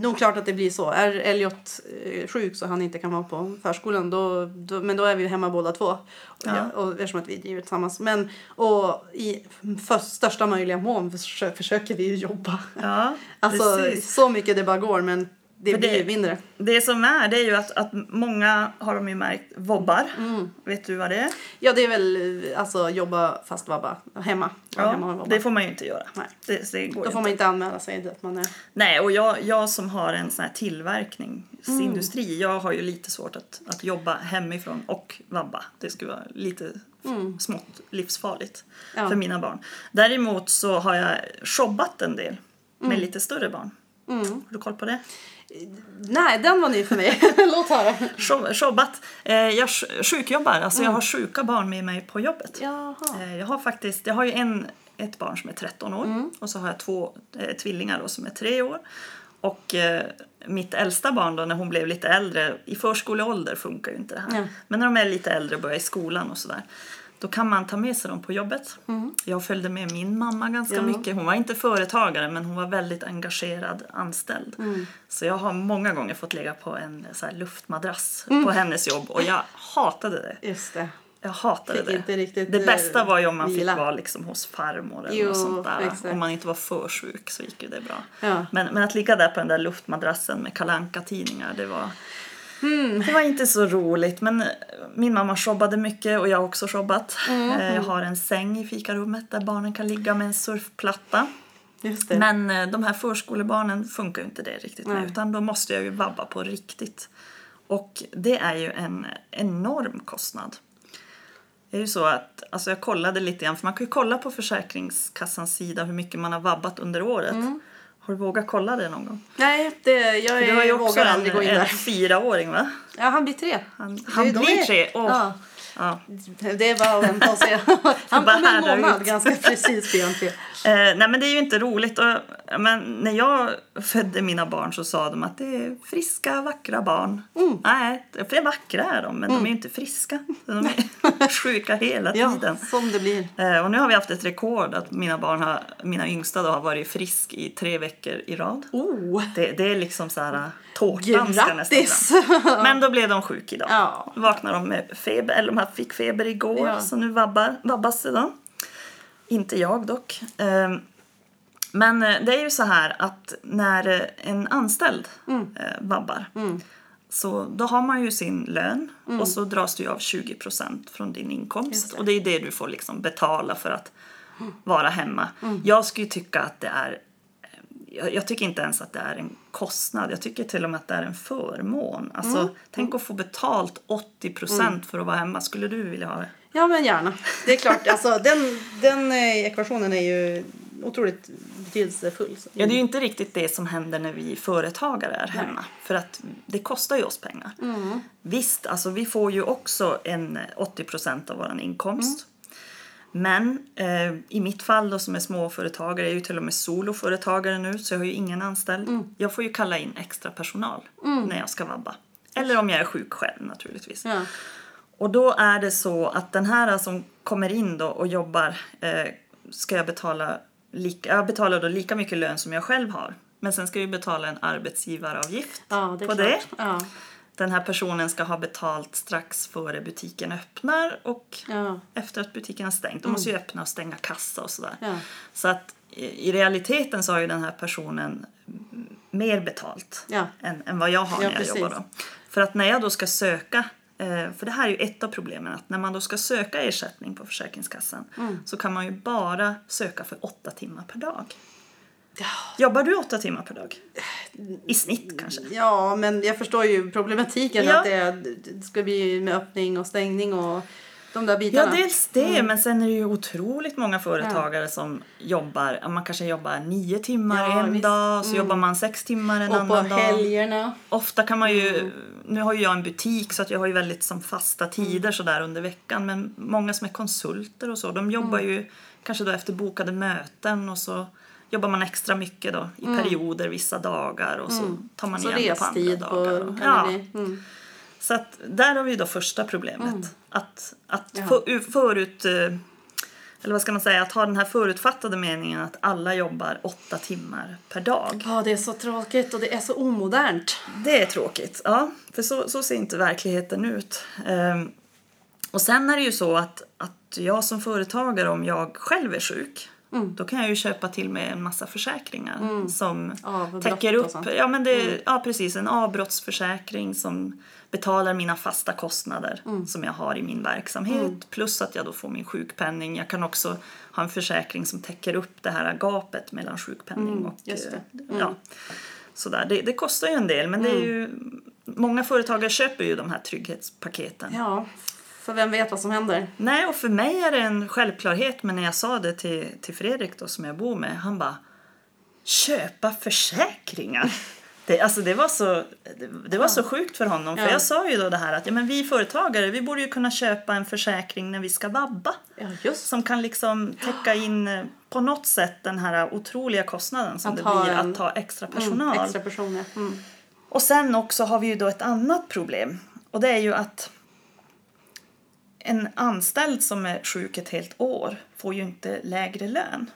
nog klart att det blir så. Är Elliot eh, sjuk så han inte kan vara på förskolan då, då, men då är vi hemma båda två. Och, Ja. jag, och eftersom att vi driver tillsammans. Men och i för, största möjliga mån försö, försöker vi ju jobba. Ja, Alltså precis. så mycket det bara går men det För blir det- ju mindre. Det som är, det är ju att, att många har de ju märkt vobbar. Mm. Vet du vad det är? Ja det är väl alltså jobba fast vabba hemma. Hemma Ja, vabba. det får man ju inte göra. Nej. Det, det går Då får inte. man inte anmäla sig att man är... Nej, och jag, jag som har en sån här tillverkningsindustri, Mm. jag har ju lite svårt att, att jobba hemifrån och vabba. Det skulle vara lite Mm. smått livsfarligt Ja. för mina barn. Däremot så har jag jobbat en del med lite större barn. Mm. Har du koll på det? Nej, den var ny för mig. Låt höra. Jobb- Jobbat. Eh, jag sj- sjukjobbar, alltså jag har sjuka barn med mig på jobbet. Jaha. Eh, Jag har faktiskt, jag har ju en, ett barn som är 13 år och så har jag två eh, tvillingar då, som är 3 år. Och eh, mitt äldsta barn då när hon blev lite äldre, i förskoleålder funkar ju inte det här. Ja. Men när de är lite äldre och börjar i skolan och sådär. Då kan man ta med sig dem på jobbet. Jag följde med min mamma ganska Ja. mycket. Hon var inte företagare men hon var väldigt engagerad anställd. Så jag har många gånger fått ligga på en så här, luftmadrass på hennes jobb och jag hatade det. Just det. Jag hatade Fick det. inte riktigt, det eh, bästa var ju om man vila. fick vara liksom hos farmor eller Jo, något sånt där. exakt. Om man inte var för sjuk så gick ju det bra. Ja. Men, men att ligga där på den där luftmadrassen med kalanka tidningar det var Hmm. Det var inte så roligt men min mamma jobbade mycket och jag har också jobbat. Mm, Eh, Jag har en säng i fikarummet där barnen kan ligga med en surfplatta. Men eh, de här förskolebarnen funkar inte det riktigt med Nej. utan då måste jag ju vabba på riktigt. Och det är ju en enorm kostnad. Det är ju så att, alltså jag kollade lite grann, för man kan ju kolla på Försäkringskassans sida hur mycket man har vabbat under året. Mm. Har du vågat kolla det någon gång? Nej, det, jag Du har ju är, också vågar aldrig gå in en där. fyraåring va? Ja, han blir tre. Han, han blir är- tre. Åh. Ja, Ja. det är bara att vänta och se. Han bara kom en månad, ganska precis tre. Eh, nej men det är ju inte roligt. Och, ja, men när jag födde mina barn så sa de att det är friska, vackra barn. Mm. Nej, för vackra är de men de är ju inte friska. De är sjuka hela Ja, tiden. som det blir. Eh, och nu har vi haft ett rekord att mina barn har, mina yngsta då har varit frisk i tre veckor i rad. Oh, Det, det är liksom så här tårtan ska nästan fram. Men då blev de sjuka idag. Ja. Vaknade de med feber, eller de fick feber igår Ja. så nu vabbar, vabbas då. Inte jag dock. Ehm, Men eh, det är ju så här att när eh, en anställd Mm. eh, vabbar så då har man ju sin lön Mm. och så dras ju av 20% från din inkomst. det. Och det är det du får liksom betala för att vara hemma. Mm. Jag skulle tycka att det är jag, jag tycker inte ens att det är en kostnad. Jag tycker till och med att det är en förmån. Alltså, Mm. Tänk att få betalt 80% för att vara hemma. Skulle du vilja ha det? Ja, men gärna. Det är klart, alltså, den, den eh, ekvationen är ju otroligt betydelsefull. Ja, det är ju inte riktigt det som händer när vi företagare är hemma. För att det kostar ju oss pengar. Visst, alltså vi får ju också en 80% av vår inkomst. Men eh, i mitt fall då som är småföretagare, jag är ju till och med soloföretagare nu så jag har ju ingen anställd. Jag får ju kalla in extra personal när jag ska vabba. Eller om jag är sjuk själv naturligtvis. Ja. Och då är det så att den här som kommer in då och jobbar eh, ska jag betala lika, jag betalar då lika mycket lön som jag själv har. Men sen ska vi betala en arbetsgivaravgift Ja, det på klart. det. Ja. Den här personen ska ha betalt strax före butiken öppnar och Ja. efter att butiken har stängt. De måste ju öppna och stänga kassa och sådär. Så att i, realiteten så har ju den här personen mer betalt än, än vad jag har när jag precis. jobbar. Då. För att när jag då ska söka, för det här är ju ett av problemen, att när man då ska söka ersättning på Försäkringskassan Mm. så kan man ju bara söka för åtta timmar per dag. Jobbar du åtta timmar per dag? I snitt kanske? Ja, men jag förstår ju problematiken Ja. att det ska bli med öppning och stängning och de där Ja, bitarna. dels det, Mm. men sen är det ju otroligt många företagare som jobbar, ja, man kanske jobbar nio timmar Ja, en visst. dag, så jobbar man sex timmar en och på annan dag. helgerna. Ofta kan man ju, Mm. nu har ju jag en butik så att jag har ju väldigt som fasta tider Mm. sådär under veckan men många som är konsulter och så de jobbar Mm. ju kanske då efter bokade möten och så jobbar man extra mycket då i perioder vissa dagar och så tar man Mm. Så igen det på andra på... dagar. kan ja. Mm. Så att där har vi då första problemet. Att, att Ja. för, förut, eh, eller vad ska man säga, att ha den här förutfattade meningen att alla jobbar åtta timmar per dag. Ja, det är så tråkigt och det är så omodernt. Det är tråkigt, ja. För så, så ser inte verkligheten ut. Ehm, och sen är det ju så att, att jag som företagare, om jag själv är sjuk, Mm. då kan jag ju köpa till mig en massa försäkringar som Avbrott täcker och upp. Mm. ja men det, ja precis, en avbrottsförsäkring som betalar mina fasta kostnader Mm. som jag har i min verksamhet. Plus att jag då får min sjukpenning. Jag kan också ha en försäkring som täcker upp det här gapet mellan sjukpenning och... Mm. Mm. eh, Ja, sådär. Det, det kostar ju en del men det är ju... Många företagare köper ju de här trygghetspaketen. Ja, för vem vet vad som händer? Nej, och för mig är det en självklarhet men när jag sa det till, till Fredrik då som jag bor med, han bara köpa försäkringar. Det, alltså det var så, det, var så sjukt för honom. För Ja. jag sa ju då det här att ja, men vi företagare vi borde ju kunna köpa en försäkring när vi ska vabba. Ja, Som kan liksom täcka in eh, på något sätt den här otroliga kostnaden som Att det blir en- att ha extra personal. Mm, extra personer. Mm. Och sen också har vi ju då ett annat problem. Och det är ju att en anställd som är sjuk ett helt år får ju inte lägre lön.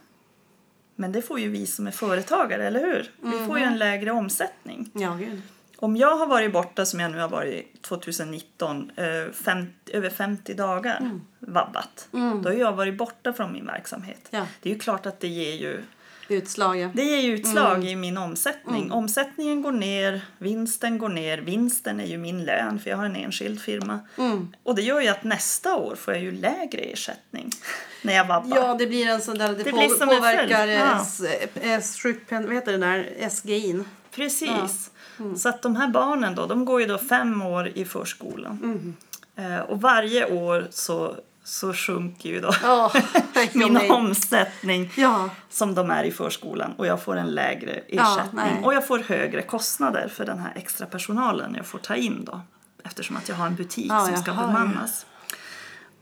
Men det får ju vi som är företagare, eller hur? Vi får ju en lägre omsättning. Ja, gud. Om jag har varit borta, som jag nu har varit 2019, eh, fem, över 50 dagar vabbat, då har jag varit borta från min verksamhet. Ja. Det är ju klart att det ger ju Utslag, ja. det ger utslag i min omsättning. Omsättningen går ner, vinsten går ner. Vinsten är ju min lön för jag har en enskild firma. Och det gör ju att nästa år får jag ju lägre ersättning när jag vabbar. Ja, det blir en sån där, det, Det på, som påverkar. Ja. Vad heter det där, SGI'n. Precis. Så att de här barnen då, de går ju då fem år i förskolan. Eh, och varje år så, så sjunker ju då Ja, min nej. omsättning Ja, som de är i förskolan och jag får en lägre Ja, ersättning nej. och jag får högre kostnader för den här extra personalen jag får ta in då eftersom att jag har en butik Ja, som ska bemannas.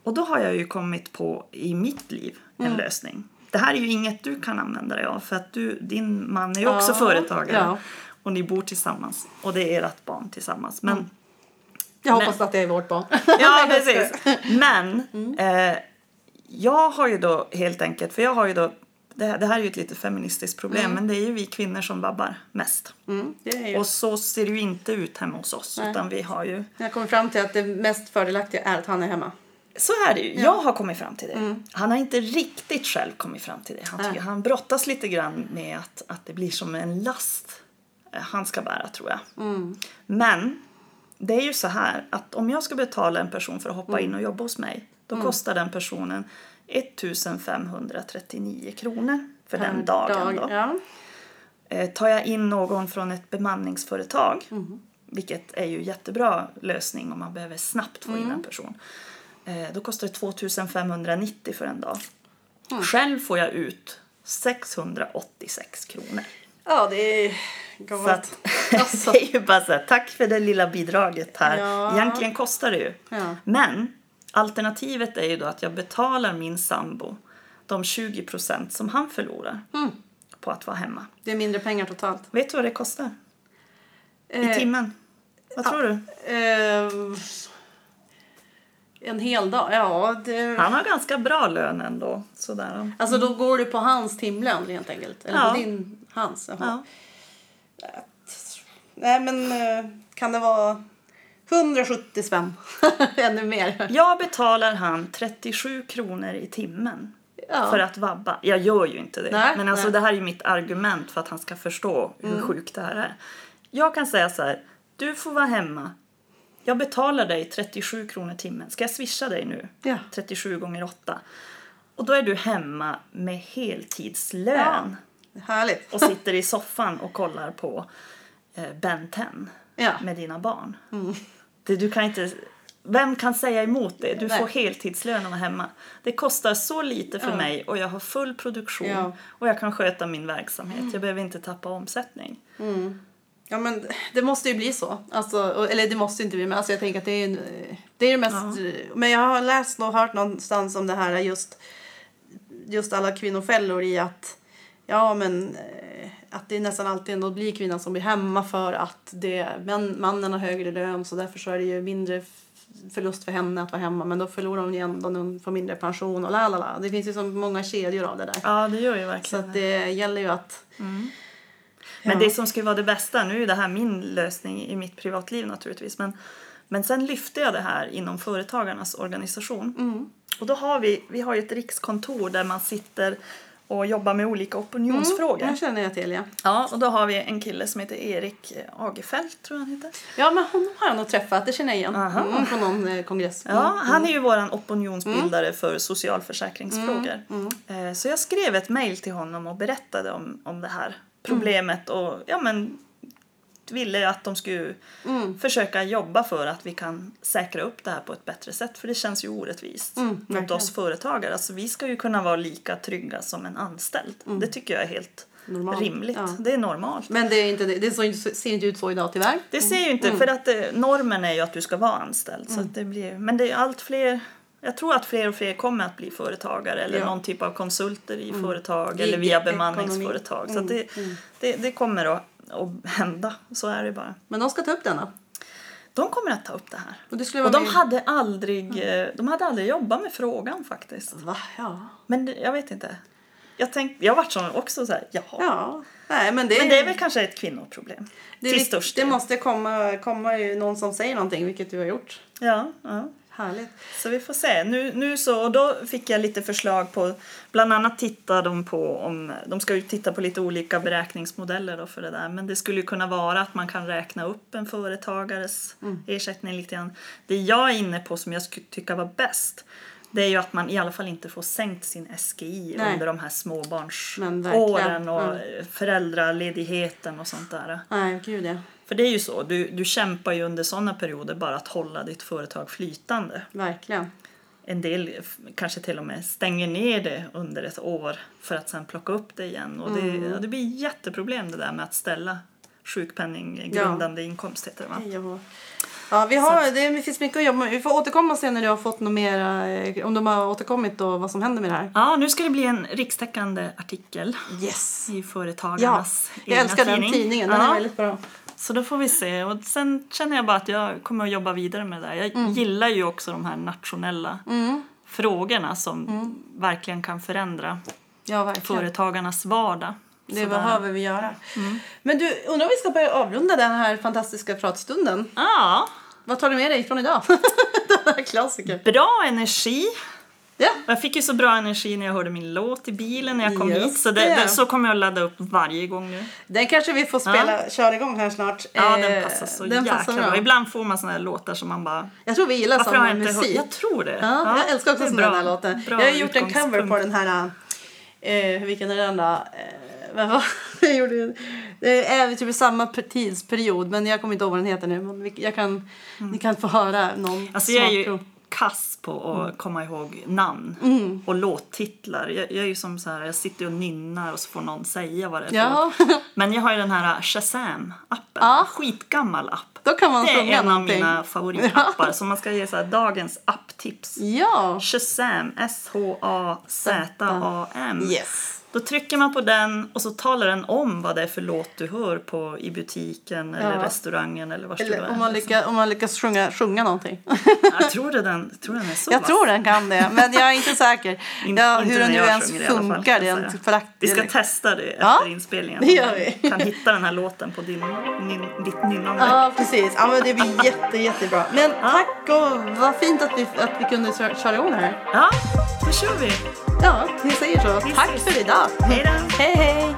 Och då har jag ju kommit på i mitt liv en Mm. lösning. Det här är ju inget du kan använda dig av för att du, din man är ju också Ja, företagare ja. och ni bor tillsammans och det är ert barn tillsammans. Men jag hoppas att det är vårt barn. Ja, precis. Men eh, jag har ju då helt enkelt, för jag har ju då, det här, det här är ju ett lite feministiskt problem, men det är ju vi kvinnor som vabbar mest. Mm, det är ju. Och så ser det ju inte ut hemma hos oss, Nej. utan vi har ju, Jag kommer fram till att det mest fördelaktiga är att han är hemma. så är det ju. Jag har kommit fram till det. Mm. Han har inte riktigt själv kommit fram till det. Han, tycker, han brottas lite grann med att, att det blir som en last eh, han ska bära tror jag. Mm. Men det är ju så här att om jag ska betala en person för att Mm. hoppa in och jobba hos mig då kostar den personen 1539 kronor för den dagen. Då. Ja. Eh, tar jag in någon från ett bemanningsföretag, Mm. vilket är ju jättebra lösning om man behöver snabbt få in Mm. en person, eh, då kostar det 2590 för en dag. Mm. Själv får jag ut 686 kronor. Ja, det är galet. att, Alltså. det är ju bara så här, tack för det lilla bidraget här. Ja. Egentligen kostar det ju. Ja. Men alternativet är ju då att jag betalar min sambo de 20 procent som han förlorar Mm. på att vara hemma. Det är mindre pengar totalt. Vet du vad det kostar? I Eh, timmen? Vad tror du? Eh, en hel dag? Ja, det... Han har ganska bra lön ändå. Sådär. Alltså då går du på hans timlön helt enkelt? Eller Ja. på din, hans? Jaha. Ja. Nej men eh, kan det vara 170 spänn? Ännu mer? Jag betalar han 37 kronor i timmen Ja. för att vabba. Jag gör ju inte det. Nej, men alltså nej. det här är mitt argument för att han ska förstå hur Mm. sjukt det här är. Jag kan säga så här. Du får vara hemma. Jag betalar dig 37 kronor timmen. Ska jag swisha dig nu? Ja. 37 gånger 8. Och då är du hemma med heltidslön. Härligt. och sitter i soffan och kollar på eh, Ben 10 Ja. med dina barn. Det, du kan inte, vem kan säga emot det? Du Nej. får heltidslön och vara hemma. Det kostar så lite för Ja. mig och jag har full produktion Ja. och jag kan sköta min verksamhet. Jag behöver inte tappa omsättning. Ja men det måste ju bli så. Alltså, eller det måste inte bli men alltså jag tänker att det är, det är det mest. Men jag har läst och hört någonstans om det här just, just alla kvinnofällor i att ja men eh, att det nästan alltid ändå blir kvinnan som blir hemma för att det, men, mannen har högre lön så därför så är det ju mindre förlust för henne att vara hemma men då förlorar hon ändå när hon får mindre pension och la la la. Det finns ju så många kedjor av det där. Ja, det gör ju Så verkligen att det gäller ju att Men Ja. det som ska vara det bästa, nu är det här min lösning i mitt privatliv naturligtvis, men, men sen lyfte jag det här inom Företagarnas organisation. Mm. Och då har vi, vi har ju ett rikskontor där man sitter och jobbar med olika opinionsfrågor. Det känner jag till ja. Ja, och då har vi en kille som heter Erik Agefelt, tror jag han heter. Ja, men honom har jag nog träffat. Det känner jag igen. Mm, på någon eh, kongress. Ja, Mm. han är ju våran opinionsbildare för socialförsäkringsfrågor. Mm, Eh, Så jag skrev ett mejl till honom och berättade om, om det här problemet och ja men ville att de skulle Mm. försöka jobba för att vi kan säkra upp det här på ett bättre sätt för det känns ju orättvist Mm, mot verkligen. oss företagare. Alltså vi ska ju kunna vara lika trygga som en anställd. Det tycker jag är helt Mm. Normalt, rimligt. ja. Det är normalt. Men det, är inte, det, det ser inte ut så idag tyvärr. Det ser ju inte, för att eh, normen är ju att du ska vara anställd. Så att det blir, men det är allt fler, jag tror att fler och fler kommer att bli företagare eller Ja. någon typ av konsulter i företag Gig eller via bemanningsföretag. Så det, det, det kommer att, att hända, så är det bara. Men de ska ta upp denna. De kommer att ta upp det här. Och Och de med- hade aldrig, eh, de hade aldrig jobbat med frågan faktiskt. Va? Ja. Men jag vet inte. Jag, tänk, jag varit så också så här, jaha. Ja. Nej, men det, Men det är väl kanske ett kvinnoproblem. det, till det, måste komma, komma ju någon som säger någonting, vilket du har gjort. Ja, ja. Härligt. Så vi får se. Nu, nu så, och då fick jag lite förslag på, bland annat tittar de på om, de ska ju titta på lite olika beräkningsmodeller då för det där. Men det skulle ju kunna vara att man kan räkna upp en företagares ersättning lite grann. Det jag är inne på som jag skulle tycka var bäst, det är ju att man i alla fall inte får sänkt sin SGI Nej. under de här småbarnsåren och Mm. föräldraledigheten och sånt där. Nej, gud ja. För det är ju så, du, du kämpar ju under sådana perioder bara att hålla ditt företag flytande. Verkligen. En del kanske till och med stänger ner det under ett år för att sen plocka upp det igen. Och det, Mm. ja, det blir jätteproblem det där med att ställa sjukpenninggrundande inkomst heter det va? Hå. Ja, vi har, det, det finns mycket att jobba med. Vi får återkomma sen när du har fått något mer, eh, om de har återkommit och vad som händer med det här. Ja, nu ska det bli en rikstäckande artikel Yes! i Ja, Företagarnas jag egna älskar tidning. den tidningen. Den ja, är väldigt bra. Så då får vi se. Och sen känner jag bara att jag kommer att jobba vidare med det där. Jag Mm. gillar ju också de här nationella frågorna som Mm. verkligen kan förändra Ja, verkligen. företagarnas vardag. Det Sådär. behöver vi göra. Men du, undrar om vi ska börja avrunda den här fantastiska pratstunden. Ja, Vad tar du med dig från idag? Klassiker. Bra energi. Ja. Jag fick ju så bra energi när jag hörde min låt i bilen när jag kom Just hit. Så det, det. det, så kommer jag att ladda upp varje gång nu. Den kanske vi får spela, köra igång här snart. Ja, Eh, den passar så den jäkla passar bra. bra. Ibland får man såna här låtar som man bara... Jag tror vi gillar hört? musik. Jag tror det. Ja, jag älskar också bra. här låtar. Bra Jag har gjort en cover på den här... Eh, vilken är den då? Eh, vad var jag gjorde? Det är typ samma per- tidsperiod, men jag kommer inte ihåg vad den heter nu. Men jag kan, Ni kan få höra någon Mm. Alltså jag är ju kass på att Mm. komma ihåg namn och låttitlar. Jag, jag är ju som så här, jag sitter och nynnar och så får någon säga vad det är Ja. Men jag har ju den här Shazam-appen. Ja. Skitgammal app. då kan man Det är en av någonting. mina favoritappar. Så man ska ge så här dagens apptips. Ja, Shazam, S-H-A-Z-A-M. yes. Då trycker man på den och så talar den om vad det är för låt du hör på i butiken eller Ja. restaurangen eller var du Eller är. om man lyckas, om man lyckas sjunga, sjunga någonting. Jag tror, det den, jag tror den är så Jag vass. tror den kan det, men jag är inte säker. In- ja, inte hur den nu jag ens funkar jag säga. praktiskt. Vi ska testa det Ja, efter inspelningen. det gör vi. Kan hitta den här låten på din, din, ditt nynnande. Ja, precis. Ja, men det blir jätte, jättebra. Men tack och vad fint att vi, att vi kunde köra köra igång här. Ja, då kör vi. Ja, vi säger så. Vi Tack ses. för idag. Hej då. Hej, hej.